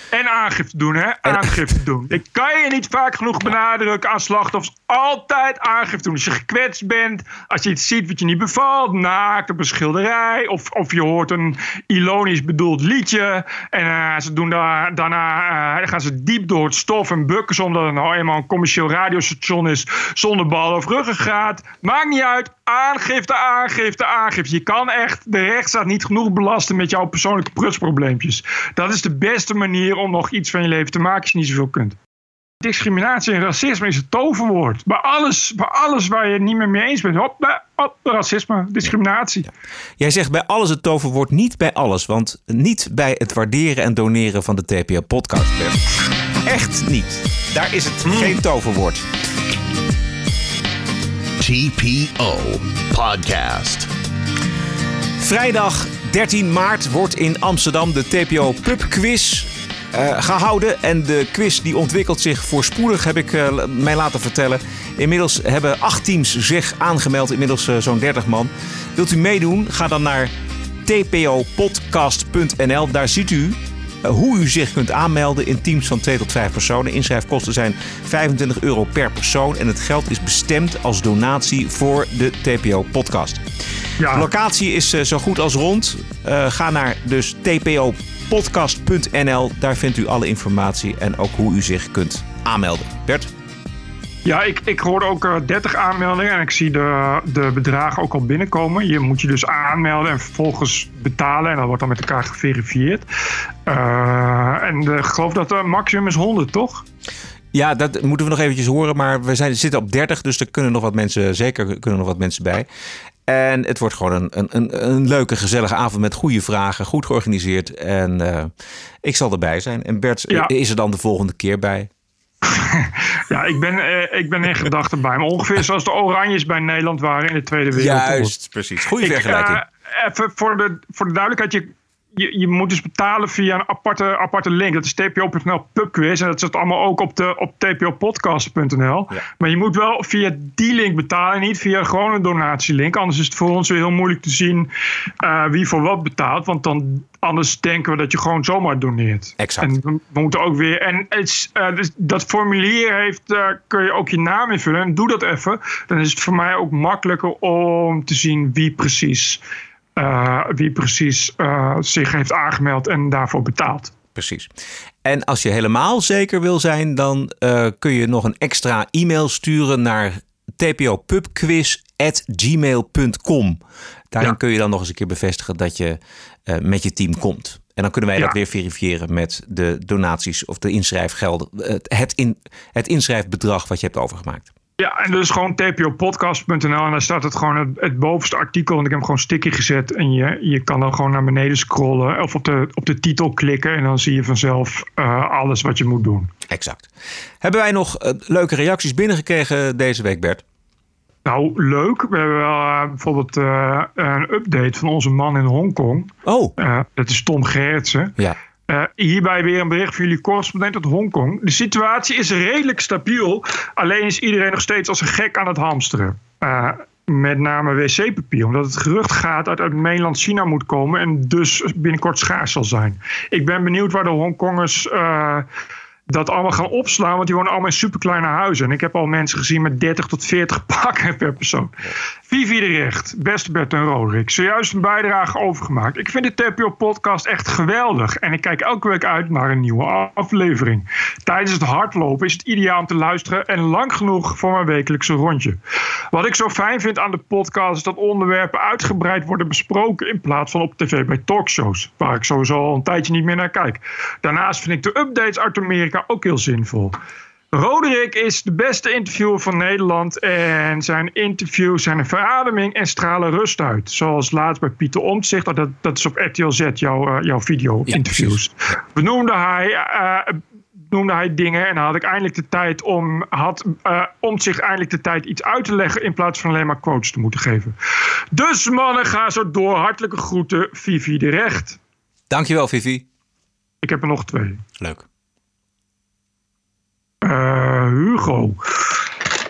En aangifte doen, hè? Aangifte doen. Ik kan je niet vaak genoeg benadrukken aan slachtoffers. Altijd aangifte doen. Als je gekwetst bent, als je iets ziet wat je niet bevalt, naakt op een schilderij, of, of je hoort een ironisch bedoeld liedje. En uh, ze doen daar, daarna uh, gaan ze diep door het stof en bukken, omdat het nou eenmaal een commercieel radiostation is zonder bal of ruggengraat. Maakt niet uit. Aangifte, aangifte, aangifte. Je kan echt de rechtsstaat niet genoeg belasten met jouw persoonlijke prutsprobleempjes. Dat is de beste manier om nog iets van je leven te maken als je niet zoveel kunt. Discriminatie en racisme is het toverwoord. Bij alles, bij alles waar je het niet meer mee eens bent. Hop, hop, racisme, discriminatie. Ja. Jij zegt bij alles het toverwoord, niet bij alles. Want niet bij het waarderen en doneren van de TPO-podcast. Echt niet. Daar is het mm. geen toverwoord. TPO Podcast. Vrijdag 13 maart wordt in Amsterdam de TPO Pub Quiz eh, gehouden. En de quiz die ontwikkelt zich voorspoedig, heb ik eh, mij laten vertellen. Inmiddels hebben acht teams zich aangemeld, inmiddels eh, zo'n 30 man. Wilt u meedoen? Ga dan naar tpopodcast.nl. Daar ziet u hoe u zich kunt aanmelden in teams van 2 tot 5 personen. Inschrijfkosten zijn 25 euro per persoon en het geld is bestemd als donatie voor de TPO-podcast. De locatie is zo goed als rond. Ga naar dus tpopodcast.nl. Daar vindt u alle informatie en ook hoe u zich kunt aanmelden. Bert? Ja, ik, ik hoorde ook eh, 30 aanmeldingen en ik zie de, de bedragen ook al binnenkomen. Je moet je dus aanmelden en vervolgens betalen en dat wordt dan met elkaar geverifieerd. Eh, en de, ik geloof dat het maximum is 100, toch? Ja, dat moeten we nog eventjes horen. Maar we zijn, zitten op 30, dus er kunnen nog wat mensen, zeker kunnen nog wat mensen bij. En het wordt gewoon een, een, een, leuke, gezellige avond met goede vragen. Goed georganiseerd. En eh, ik zal erbij zijn. En Bert Ja. is er dan de volgende keer bij. (laughs) Ja, ik ben, eh, ik ben in gedachten bij hem. Ongeveer zoals de Oranjes bij Nederland waren in de Tweede Wereldoorlog. Juist, precies. Goede vergelijking. eh, even voor de, voor de duidelijkheid. Je, je, je moet dus betalen via een aparte, aparte link. Dat is tpo.nl pubquiz. En dat zit allemaal ook op, de, op tpopodcast.nl. Maar je moet wel via die link betalen. Niet via gewoon een donatielink. Anders is het voor ons weer heel moeilijk te zien eh, wie voor wat betaalt. Want dan, anders denken we dat je gewoon zomaar doneert. Exact. En we, we moeten ook weer... En het eh, dus dat formulier heeft, eh, kun je ook je naam invullen. En doe dat even. Dan is het voor mij ook makkelijker om te zien wie precies eh, wie precies eh, zich heeft aangemeld en daarvoor betaalt. Precies. En als je helemaal zeker wil zijn, dan eh, kun je nog een extra e-mail sturen naar tpopubquiz.gmail.com. Daarin kun je dan nog eens een keer bevestigen dat je met je team komt. En dan kunnen wij Ja. dat weer verifiëren met de donaties of de inschrijfgelden. Het, in, het inschrijfbedrag wat je hebt overgemaakt. Ja, en dus gewoon tpopodcast.nl en daar staat het gewoon het, het bovenste artikel. En ik heb hem gewoon sticky gezet. En je, je kan dan gewoon naar beneden scrollen of op de, op de titel klikken. En dan zie je vanzelf eh, alles wat je moet doen. Exact. Hebben wij nog eh, leuke reacties binnengekregen deze week, Bert? Nou, leuk. We hebben wel eh, bijvoorbeeld een update van onze man in Hongkong. Oh. dat is Tom Gerritsen. Ja. Eh, hierbij weer een bericht van jullie correspondent uit Hongkong. De situatie is redelijk stabiel. Alleen is iedereen nog steeds als een gek aan het hamsteren. Eh, met name wc-papier. Omdat het gerucht gaat dat uit mainland China moet komen. En dus binnenkort schaars zal zijn. Ik ben benieuwd waar de Hongkongers eh, dat allemaal gaan opslaan. Want die wonen allemaal in superkleine huizen. En ik heb al mensen gezien met 30 tot 40 (laughs) pakken per persoon. Vivi de Recht, beste Bert en Roderick. Zojuist een bijdrage overgemaakt. Ik vind de TPO-podcast echt geweldig. En ik kijk elke week uit naar een nieuwe aflevering. Tijdens het hardlopen is het ideaal om te luisteren. En lang genoeg voor mijn wekelijkse rondje. Wat ik zo fijn vind aan de podcast is dat onderwerpen uitgebreid worden besproken. In plaats van op tv bij talkshows. Waar ik sowieso al een tijdje niet meer naar kijk. Daarnaast vind ik de updates uit Amerika ook heel zinvol. Roderick is de beste interviewer van Nederland. En zijn interviews zijn een verademing en stralen rust uit. Zoals laatst bij Pieter Omtzigt. Dat, dat, is op RTL Z, jouw, eh, jouw video-interviews. Benoemde hij, eh, noemde hij dingen. En had ik eindelijk de tijd om. Had eh Omtzigt eindelijk de tijd iets uit te leggen. In plaats van alleen maar quotes te moeten geven. Dus mannen, ga zo door. Hartelijke groeten, Vivi de Recht. Dankjewel, Vivi. Ik heb er nog twee. Leuk. Eh, Hugo.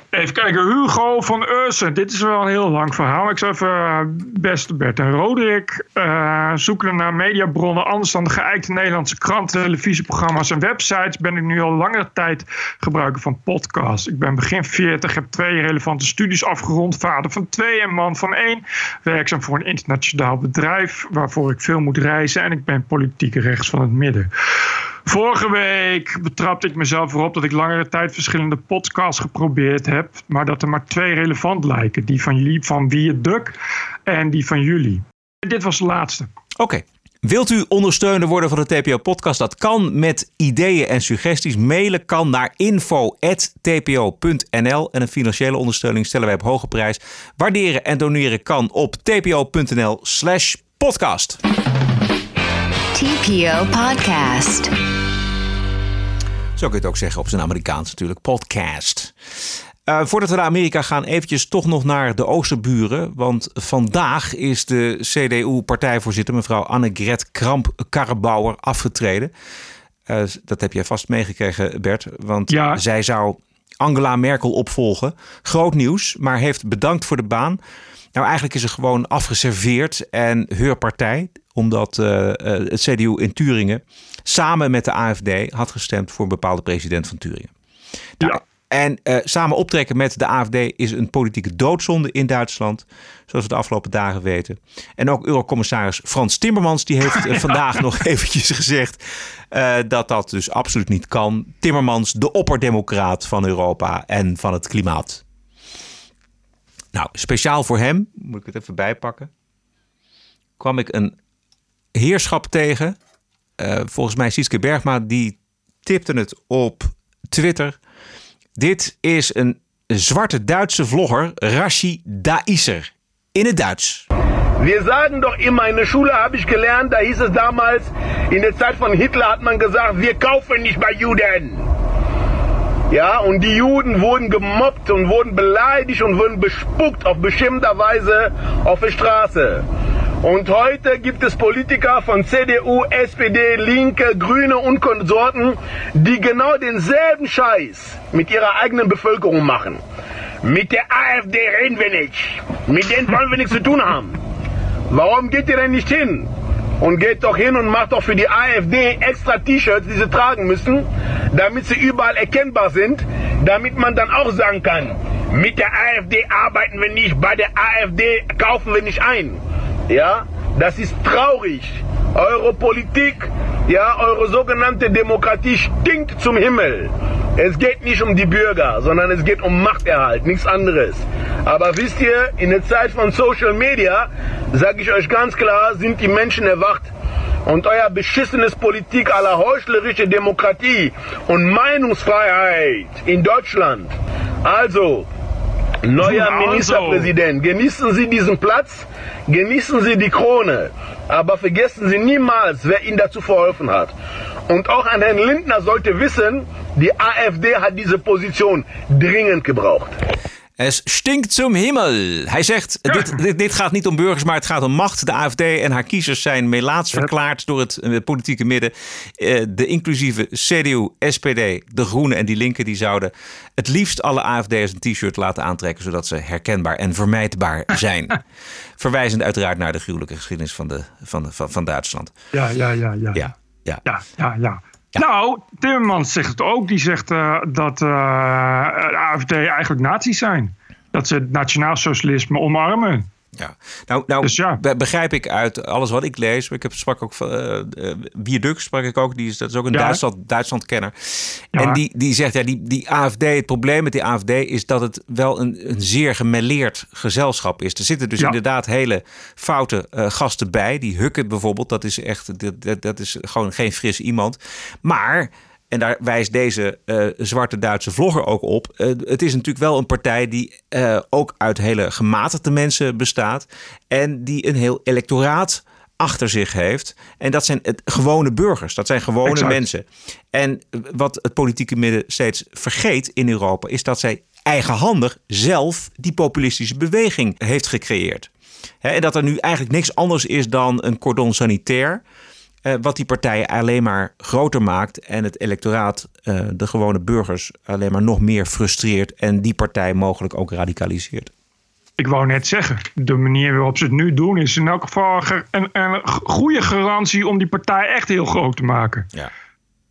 Even kijken, Hugo van Ursen. Dit is wel een heel lang verhaal. Ik zou even, eh, beste Bert en Roderick, eh, zoeken naar mediabronnen anders dan de geëikte Nederlandse kranten, televisieprogramma's en websites, ben ik nu al langere tijd gebruiker van podcasts. Ik ben begin 40, heb twee relevante studies afgerond, vader van twee en man van één, werkzaam voor een internationaal bedrijf waarvoor ik veel moet reizen en ik ben politiek rechts van het midden. Vorige week betrapte ik mezelf erop dat ik langere tijd verschillende podcasts geprobeerd heb, maar dat er maar twee relevant lijken. Die van jullie, van Wie het Duk en die van jullie. Dit was de laatste. Oké. Wilt u ondersteuner worden van de TPO-podcast? Dat kan met ideeën en suggesties. Mailen kan naar info.tpo.nl. En een financiële ondersteuning stellen wij op hoge prijs. Waarderen en doneren kan op tpo.nl slash podcast. TPO Podcast. Zo kun je het ook zeggen op zijn Amerikaans natuurlijk. Podcast. Uh, voordat we naar Amerika gaan, eventjes toch nog naar de oosterburen. Want vandaag is de CDU-partijvoorzitter, mevrouw Annegret Kramp-Karrebauer, afgetreden. Uh, dat heb jij vast meegekregen, Bert. Want ja. zij zou Angela Merkel opvolgen. Groot nieuws, maar heeft bedankt voor de baan. Nou, eigenlijk is ze gewoon afgeserveerd en haar partij, omdat uh, het CDU in Turingen samen met de AFD had gestemd voor een bepaalde president van Turingen. Nou, ja. En uh, samen optrekken met de AFD is een politieke doodzonde in Duitsland. Zoals we de afgelopen dagen weten. En ook Eurocommissaris Frans Timmermans die heeft (laughs) vandaag nog eventjes gezegd uh, dat dat dus absoluut niet kan. Timmermans, de opperdemocraat van Europa en van het klimaat. Nou, speciaal voor hem, moet ik het even bijpakken, kwam ik een heerschap tegen. volgens mij Sietske Bergma, die tipte het op Twitter. Dit is een zwarte Duitse vlogger, Rashi Daiser, in het Duits. Wir sagen doch immer, in der Schule habe ich gelernt, da hieß es damals, in der Zeit von Hitler hat man gesagt, wir kaufen nicht bei Juden. Ja, und die Juden wurden gemobbt und wurden beleidigt und wurden bespuckt auf bestimmter Weise auf der Straße. Und heute gibt es Politiker von CDU, SPD, Linke, Grüne und Konsorten, die genau denselben Scheiß mit ihrer eigenen Bevölkerung machen. Mit der AfD reden wir nicht. Mit denen wollen wir nichts zu tun haben. Warum geht ihr denn nicht hin? Und geht doch hin und macht doch für die AfD extra T-Shirts, die sie tragen müssen, damit sie überall erkennbar sind, damit man dann auch sagen kann, mit der AfD arbeiten wir nicht, bei der AfD kaufen wir nicht ein. Ja, das ist traurig. Eure Politik, ja, eure sogenannte Demokratie stinkt zum Himmel. Es geht nicht um die Bürger, sondern es geht um Machterhalt, nichts anderes. Aber wisst ihr, in der Zeit von Social Media, sage ich euch ganz klar, sind die Menschen erwacht. Und euer beschissenes Politik aller heuchlerische Demokratie und Meinungsfreiheit in Deutschland. Also, neuer Also. Ministerpräsident, genießen Sie diesen Platz, genießen Sie die Krone, aber vergessen Sie niemals, wer Ihnen dazu verholfen hat. Und auch an Herrn Lindner sollte wissen, die AfD hat diese Position dringend gebraucht. Es stinkt zum Himmel. Hij zegt, dit, dit, dit, gaat niet om burgers, maar het gaat om macht. De AFD en haar kiezers zijn melaats verklaard door het, het politieke midden. Uh, de inclusieve CDU, SPD, de Groenen en die Linken... die zouden het liefst alle AFD'ers een t-shirt laten aantrekken... zodat ze herkenbaar en vermijdbaar (laughs) zijn. Verwijzend uiteraard naar de gruwelijke geschiedenis van, de, van, de, van, van Duitsland. Ja, ja, ja, ja. Ja, ja. ja, ja, Nou, Timmermans zegt het ook. Die zegt uh, dat de AFD eigenlijk nazi's zijn. Dat ze het nationaal socialisme omarmen. Ja, nou, nou dus ja. begrijp ik uit alles wat ik lees. Ik heb sprak ook van uh, Bierduk, sprak ik ook. Die is, dat is ook een ja. Duitsland, Duitsland kenner. Ja. En die, die zegt, ja, die, die AFD, het probleem met die AFD is dat het wel een, een zeer gemêleerd gezelschap is. Er zitten dus inderdaad hele foute uh, gasten bij. Die Hukken bijvoorbeeld, dat is echt, dat, dat, dat is gewoon geen fris iemand. Maar en daar wijst deze uh, zwarte Duitse vlogger ook op. Uh, het is natuurlijk wel een partij die uh, ook uit hele gematigde mensen bestaat. En die een heel electoraat achter zich heeft. En dat zijn het, gewone burgers. Dat zijn gewone exact. mensen. En wat het politieke midden steeds vergeet in Europa... is dat zij eigenhandig zelf die populistische beweging heeft gecreëerd. He, en dat er nu eigenlijk niks anders is dan een cordon sanitair... Uh, wat die partijen alleen maar groter maakt en het electoraat, uh, de gewone burgers, alleen maar nog meer frustreert en die partij mogelijk ook radicaliseert. Ik wou net zeggen, de manier waarop ze het nu doen is in elk geval een, een goede garantie om die partij echt heel groot te maken. Ja.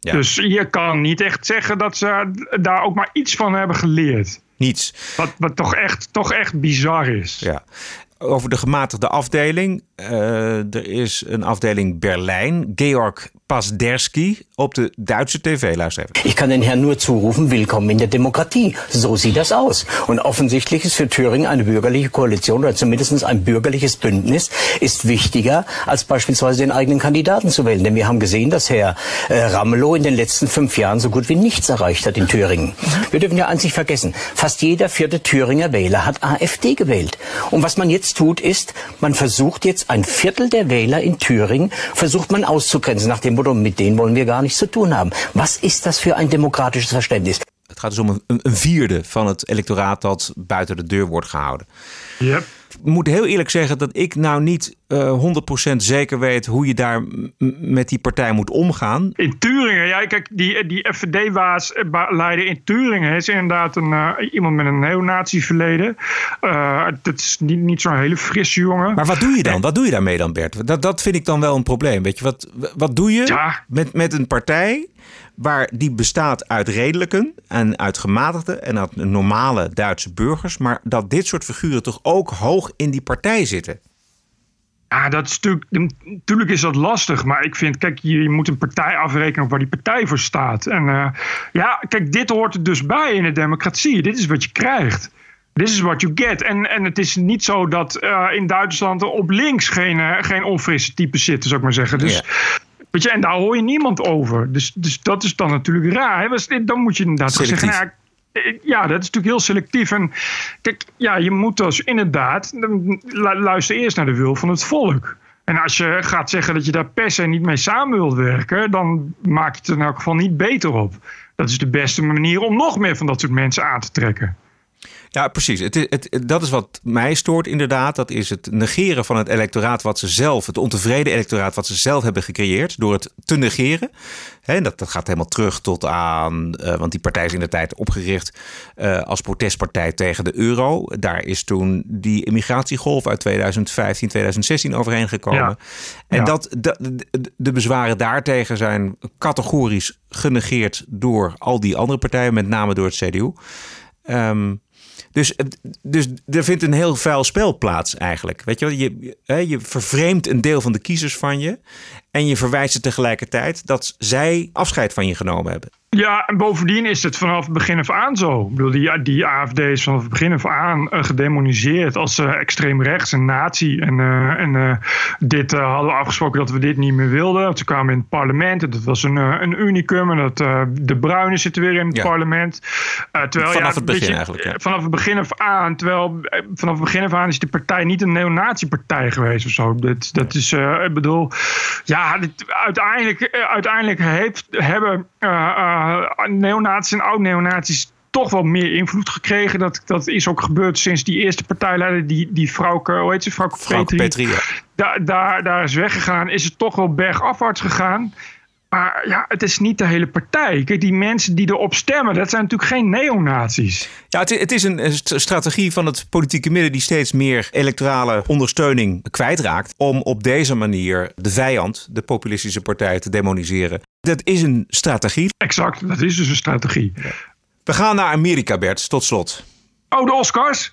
Ja. Dus je kan niet echt zeggen dat ze daar ook maar iets van hebben geleerd. Niets. Wat, wat toch, echt, toch echt bizar is. Ja. Over de gematigde afdeling. Uh, er is een afdeling Berlijn. Georg Pasderski op de Duitse TV. Luister even. Ich kann den Herrn nur zurufen, willkommen in der Demokratie. So sieht das aus. Und offensichtlich ist für Thüringen eine bürgerliche Koalition oder zumindest ein bürgerliches Bündnis ist wichtiger, als beispielsweise den eigenen Kandidaten zu wählen. Denn wir haben gesehen, dass Herr äh, Ramelow in den letzten fünf Jahren so gut wie nichts erreicht hat in Thüringen. Wir dürfen ja nicht vergessen. Fast jeder vierte Thüringer Wähler hat AfD gewählt. Und was man jetzt tut, ist, man versucht jetzt ein Viertel der Wähler in Thüringen, versucht man auszugrenzen nach Motto, mit denen wollen wir gar nichts zu tun haben. Was ist das für ein demokratisches Verständnis? Het Het gaat dus om een, een vierde van het electoraat dat buiten de deur wordt gehouden. Yep. Ik moet heel eerlijk zeggen dat ik nou niet uh, 100% zeker weet hoe je daar met die partij moet omgaan. In Turingen, ja, kijk, die, die FVD-leider in Turingen is inderdaad een, uh, iemand met een neonazi-verleden. Uh, dat is niet, niet zo'n hele frisse jongen. Maar wat doe je dan? Wat doe je daarmee dan, Bert? Dat, dat vind ik dan wel een probleem. Weet je, wat, wat doe je ja. met, met een partij waar die bestaat uit redelijken en uit gematigden en uit normale Duitse burgers, maar dat dit soort figuren toch ook hoog in die partij zitten. Ja, dat is natuurlijk, natuurlijk is dat lastig. Maar ik vind, kijk, je, moet een partij afrekenen op waar die partij voor staat. En uh, ja, kijk, dit hoort er dus bij in de democratie. Dit is wat je krijgt. This is what you get. En, en het is niet zo dat uh, in Duitsland op links geen, uh, geen onfrisse types zitten, zou ik maar zeggen. Dus. Weet je, en daar hoor je niemand over. Dus, dus dat is dan natuurlijk raar. Hè? Dan moet je inderdaad Selectief. zeggen. Nou, ja, dat is natuurlijk heel selectief. En kijk, ja, je moet dus inderdaad. Luister eerst naar de wil van het volk. En als je gaat zeggen dat je daar per se niet mee samen wilt werken, dan maak je het er in elk geval niet beter op. Dat is de beste manier om nog meer van dat soort mensen aan te trekken. Ja, precies. Het, het, dat is wat mij stoort inderdaad. Dat is het negeren van het electoraat wat ze zelf, het ontevreden electoraat wat ze zelf hebben gecreëerd, door het te negeren. He, dat, dat gaat helemaal terug tot aan, uh, want die partij is in de tijd opgericht uh, als protestpartij tegen de euro. Daar is toen die immigratiegolf uit 2015, 2016 overheen gekomen. Ja. En Ja. dat, de, bezwaren daartegen zijn categorisch genegeerd door al die andere partijen, met name door het CDU. Ehm, dus, dus er vindt een heel vuil spel plaats eigenlijk. Weet je, wel? je, hè, je vervreemdt een deel van de kiezers van je. En je verwijst ze tegelijkertijd dat zij afscheid van je genomen hebben. Ja, en bovendien is het vanaf het begin af aan zo. Ik bedoel, die, die AFD is vanaf het begin af aan eh, gedemoniseerd als eh, extreem rechts en nazi. En, eh, en eh, dit hadden we afgesproken dat we dit niet meer wilden. Want ze kwamen in het parlement en dat was een, een unicum. En dat, de Bruinen zitten weer in het Ja. parlement. Terwijl, Vanaf ja, het begin je, eigenlijk, ja. Vanaf het begin af aan. Terwijl vanaf het begin af aan is die partij niet een neonazi-partij geweest of zo. Dat, dat is, ik bedoel, ja, dit, uiteindelijk, uiteindelijk heeft, hebben eh, neonazies en oud-neonazies toch wel meer invloed gekregen. Dat, dat is ook gebeurd sinds die eerste partijleider, die, die Frauke, hoe heet ze, Petri, Petri, ja. daar, daar, daar is weggegaan. Is het toch wel bergafwaarts gegaan. Maar ja, het is niet de hele partij. Kijk, die mensen die erop stemmen, dat zijn natuurlijk geen neonazies. Ja, het, het is een st- strategie van het politieke midden die steeds meer electorale ondersteuning kwijtraakt. Om op deze manier de vijand, de populistische partij, te demoniseren. Dat is een strategie. Exact, dat is dus een strategie. We gaan naar Amerika, Bert, tot slot. Oh, de Oscars?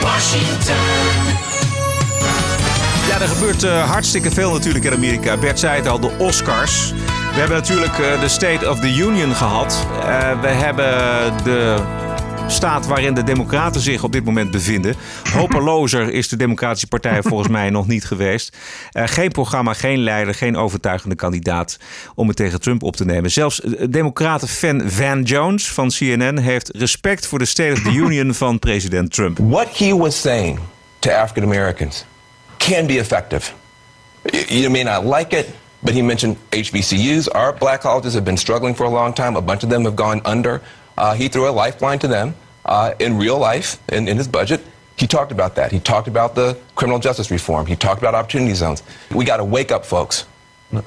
Washington. Ja, er gebeurt eh, hartstikke veel natuurlijk in Amerika. Bert zei het al, de Oscars. We hebben natuurlijk eh, de State of the Union gehad. Eh, we hebben de staat waarin de Democraten zich op dit moment bevinden. Hopelozer is de Democratische Partij volgens mij nog niet geweest. Eh, geen programma, geen leider, geen overtuigende kandidaat om het tegen Trump op te nemen. Zelfs eh, Democraten-fan Van Jones van CNN heeft respect voor de State of the Union van president Trump. What he was saying to African Americans can be effective. You may not like it, but he mentioned HBCUs. Our black colleges have been struggling for a long time. A bunch of them have gone under. Uh, he threw a lifeline to them uh, in real life, in, in his budget. He talked about that. He talked about the criminal justice reform. He talked about opportunity zones. We got to wake up, folks.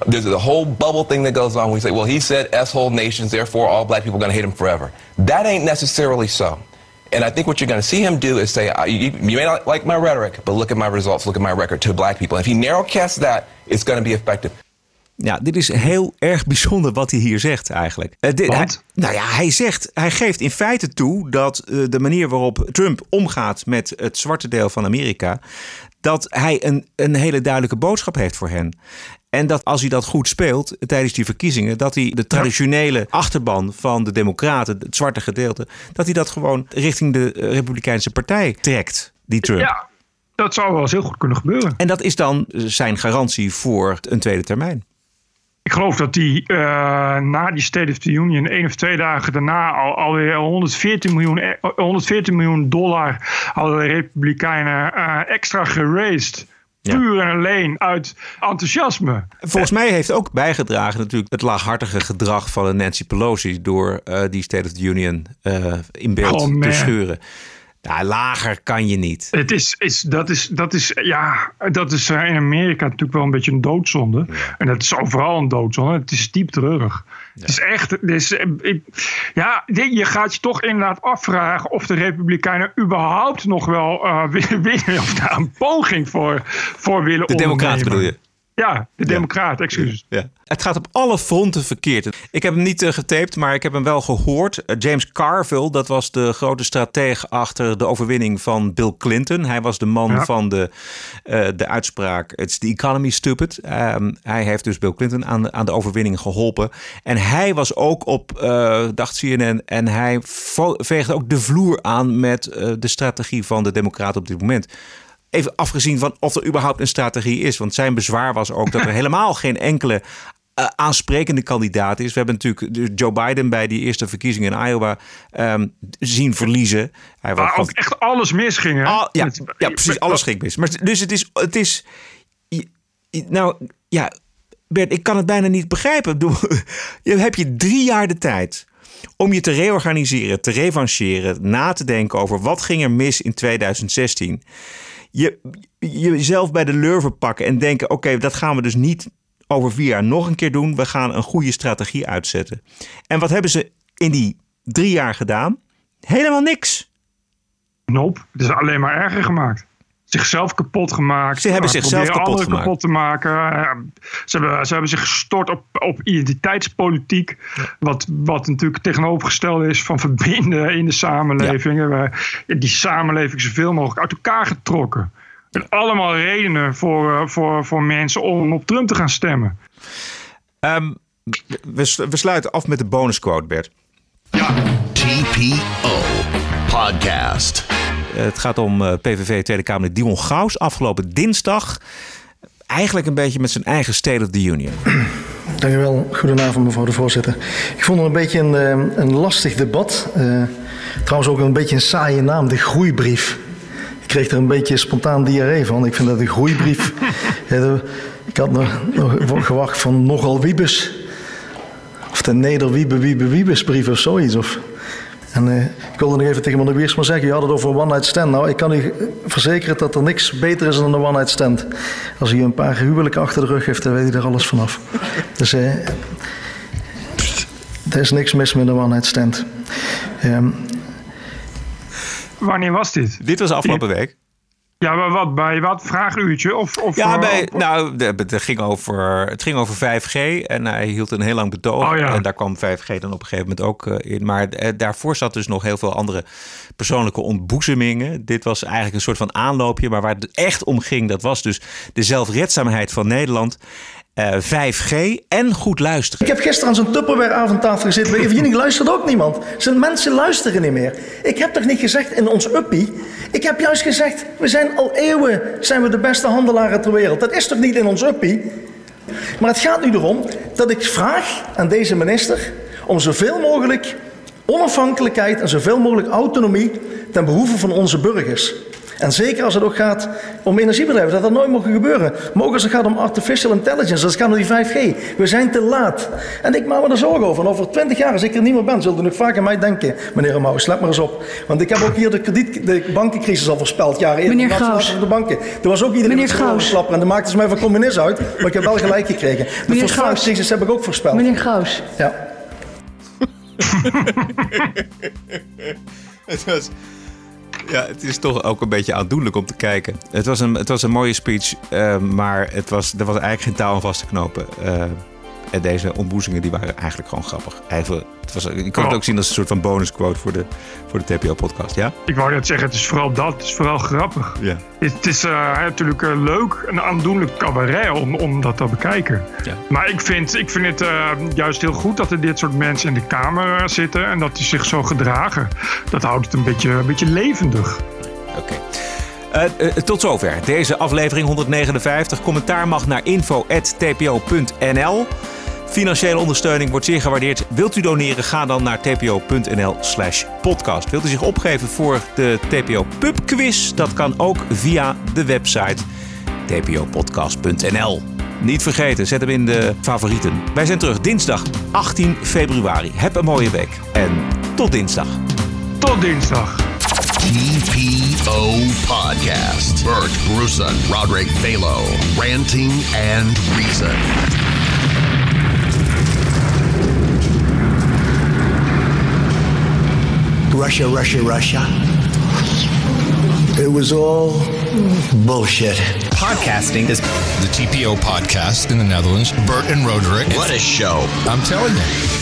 There's a whole bubble thing that goes on. We say, well, he said S-hole nations, therefore all black people are going to hate him forever. That ain't necessarily so. And I think what you're going to see him do is say, uh, you, you may not like my rhetoric, but look at my results, look at my record to black people. And if he narrowcasts that, it's going to be effective. Ja, dit is heel erg bijzonder wat hij hier zegt eigenlijk. Eh, dit- hij, nou ja, hij zegt, hij geeft in feite toe dat eh, de manier waarop Trump omgaat met het zwarte deel van Amerika, dat hij een, een hele duidelijke boodschap heeft voor hen. En dat als hij dat goed speelt tijdens die verkiezingen, dat hij de traditionele achterban van de Democraten, het zwarte gedeelte, dat hij dat gewoon richting de eh, Republikeinse Partij trekt, die Trump. Ja, dat zou wel eens heel goed kunnen gebeuren. En dat is dan zijn garantie voor een tweede termijn. Ik geloof dat die eh, na die State of the Union, één of twee dagen daarna, al, alweer 114 miljoen, eh, 114 miljoen dollar hadden de Republikeinen eh, extra geraced. Puur en alleen uit enthousiasme. Volgens mij heeft ook bijgedragen natuurlijk het laaghartige gedrag van Nancy Pelosi door eh, die State of the Union in beeld Oh, te schuren. Ja, lager kan je niet. Het is, is, dat, is, dat, is, ja, dat is in Amerika natuurlijk wel een beetje een doodzonde. En dat is overal een doodzonde. Het is diep treurig. Het is echt. Het is, ja, je gaat je toch inderdaad afvragen of de Republikeinen überhaupt nog wel willen (laughs) winnen. Of daar een poging voor, voor willen De Democraten bedoel je? Ja, de Democraat, excuses. Ja. Het gaat op alle fronten verkeerd. Ik heb hem niet eh, getaped, maar ik heb hem wel gehoord. Eh, James Carville, dat was de grote strateeg achter de overwinning van Bill Clinton. Hij was de man Ja. van de, eh, de uitspraak It's the economy stupid. Ehm, hij heeft dus Bill Clinton aan, de- aan de overwinning geholpen. En hij was ook op, dacht CNN, en hij veegde ook de vloer aan met de strategie van de Democraten op dit moment. Even afgezien van of er überhaupt een strategie is. Want zijn bezwaar was ook dat er (laughs) helemaal geen enkele eh, aansprekende kandidaat is. We hebben natuurlijk Joe Biden bij die eerste verkiezingen in Iowa ehm, zien verliezen. Hij was Waar ook echt alles misging. Hè? Al- ja, Met- ja, precies. Alles ging mis. Maar, dus het is, het is. Nou ja, Bert, ik kan het bijna niet begrijpen. (laughs) Je hebt je drie jaar de tijd om je te reorganiseren, te revancheren, na te denken over wat ging er mis in 2016. Je, jezelf bij de lurven pakken en denken: oké, dat gaan we dus niet over vier jaar nog een keer doen. We gaan een goede strategie uitzetten. En wat hebben ze in die drie jaar gedaan? Helemaal niks. Nope, het is alleen maar erger gemaakt. Zichzelf kapot gemaakt. Ze hebben zichzelf proberen kapot anderen gemaakt. kapot te maken. Ze hebben, ze hebben zich gestort op, op identiteitspolitiek. Wat, wat natuurlijk tegenovergesteld is van verbinden in de samenleving. We- Die samenleving zoveel mogelijk uit elkaar getrokken. En allemaal redenen voor, eh, voor, voor mensen om op Trump te gaan stemmen. Ehm, we, sluiten af met de bonusquote, Bert. TPO Podcast. Eh, Het gaat om eh, PVV Tweede Kamerlid Dion Gaus. Afgelopen dinsdag eigenlijk een beetje met zijn eigen State of the Union. (clears throat) Dankjewel. Goedenavond, mevrouw de voorzitter. Ik vond het een beetje een, eh, een lastig debat. Trouwens ook een beetje een saaie naam, de groeibrief. Ik kreeg er een beetje spontaan diarree van. Ik vind dat een groeibrief... (laughs) De- ik had nog, nog gewacht van nogal wiebes. Of de Neder-Wiebe Wiebe Wiebesbrief of zoiets. Of, en eh, ik wilde nog even tegen meneer Wiersma zeggen, je had het over een one-night stand. Nou, ik kan u verzekeren dat er niks beter is dan een one-night stand. Als hij een paar huwelijken achter de rug heeft, dan weet hij er alles vanaf. Dus eh, er is niks mis met een one-night stand. Ehm, Wanneer was dit? Dit was afgelopen week. Ja, maar wat? Bij wat? Vraaguurtje? Of, of, Ja, eh, bij, of- nou, het ging, over, het ging over 5G en hij hield een heel lang betoog. Oh, ja. En daar kwam 5G dan op een gegeven moment ook eh, in. Maar eh, daarvoor zat dus nog heel veel andere persoonlijke ontboezemingen. Dit was eigenlijk een soort van aanloopje. Maar waar het echt om ging, dat was dus de zelfredzaamheid van Nederland. Eh, 5G en goed luisteren. Ik heb gisteren aan zo'n Tupperware avondtafel gezeten. Bij luistert ook niemand. Zijn mensen luisteren niet meer. Ik heb toch niet gezegd in ons uppie. Ik heb juist gezegd, we zijn al eeuwen zijn we de beste handelaren ter wereld. Dat is toch niet in ons uppie? Maar het gaat nu erom dat ik vraag aan deze minister om zoveel mogelijk onafhankelijkheid en zoveel mogelijk autonomie ten behoeve van onze burgers. En zeker als het ook gaat om energiebedrijven, dat dat nooit mogen gebeuren. Maar ook als het gaat om artificial intelligence, als het gaat om die 5G. We zijn te laat. En ik maak me er zorgen over. En over 20 jaar, als ik er niet meer ben, zult u nog vaak aan mij denken. Meneer Remouwens, let maar eens op. Want ik heb ook hier de, krediet, de bankencrisis al voorspeld, jaren eerder. Meneer Gauws. De banken. Er was ook iedereen Gauws. klappen. En dan maakte ze mij van communist uit. Maar ik heb wel gelijk gekregen. De Meneer Volkswagen-crisis heb ik ook voorspeld. Meneer Gauws. Ja. (laughs) Het was, ja, het is toch ook een beetje aandoenlijk om te kijken. Het was een, het was een mooie speech, eh, maar het was, er was eigenlijk geen taal aan vast te knopen. Eh, En deze ontboezingen die waren eigenlijk gewoon grappig. Even, het was, ik kan het Oh. ook zien als een soort van bonusquote voor de, voor de TPO-podcast, ja? Ik wou net zeggen, het is vooral dat. Het is vooral grappig. Ja. Het, het is eh, natuurlijk eh, leuk, een aandoenlijk cabaret om, om dat te bekijken. Ja. Maar ik vind, ik vind het eh, juist heel goed dat er dit soort mensen in de Kamer zitten en dat die zich zo gedragen. Dat houdt het een beetje, een beetje levendig. Oké. Tot zover deze aflevering 159. Commentaar mag naar info.tpo.nl. Financiële ondersteuning wordt zeer gewaardeerd. Wilt u doneren? Ga dan naar tpo.nl slash podcast. Wilt u zich opgeven voor de TPO Pub Quiz? Dat kan ook via de website tpopodcast.nl. Niet vergeten, zet hem in de favorieten. Wij zijn terug dinsdag 18 februari. Heb een mooie week en tot dinsdag. Tot dinsdag. TPO Podcast. Bert Bruson, Roderick Balo, ranting and reason. Russia, Russia, Russia. It was all bullshit. Podcasting is the TPO podcast in the Netherlands. Bert and Roderick. What a show. I'm telling you.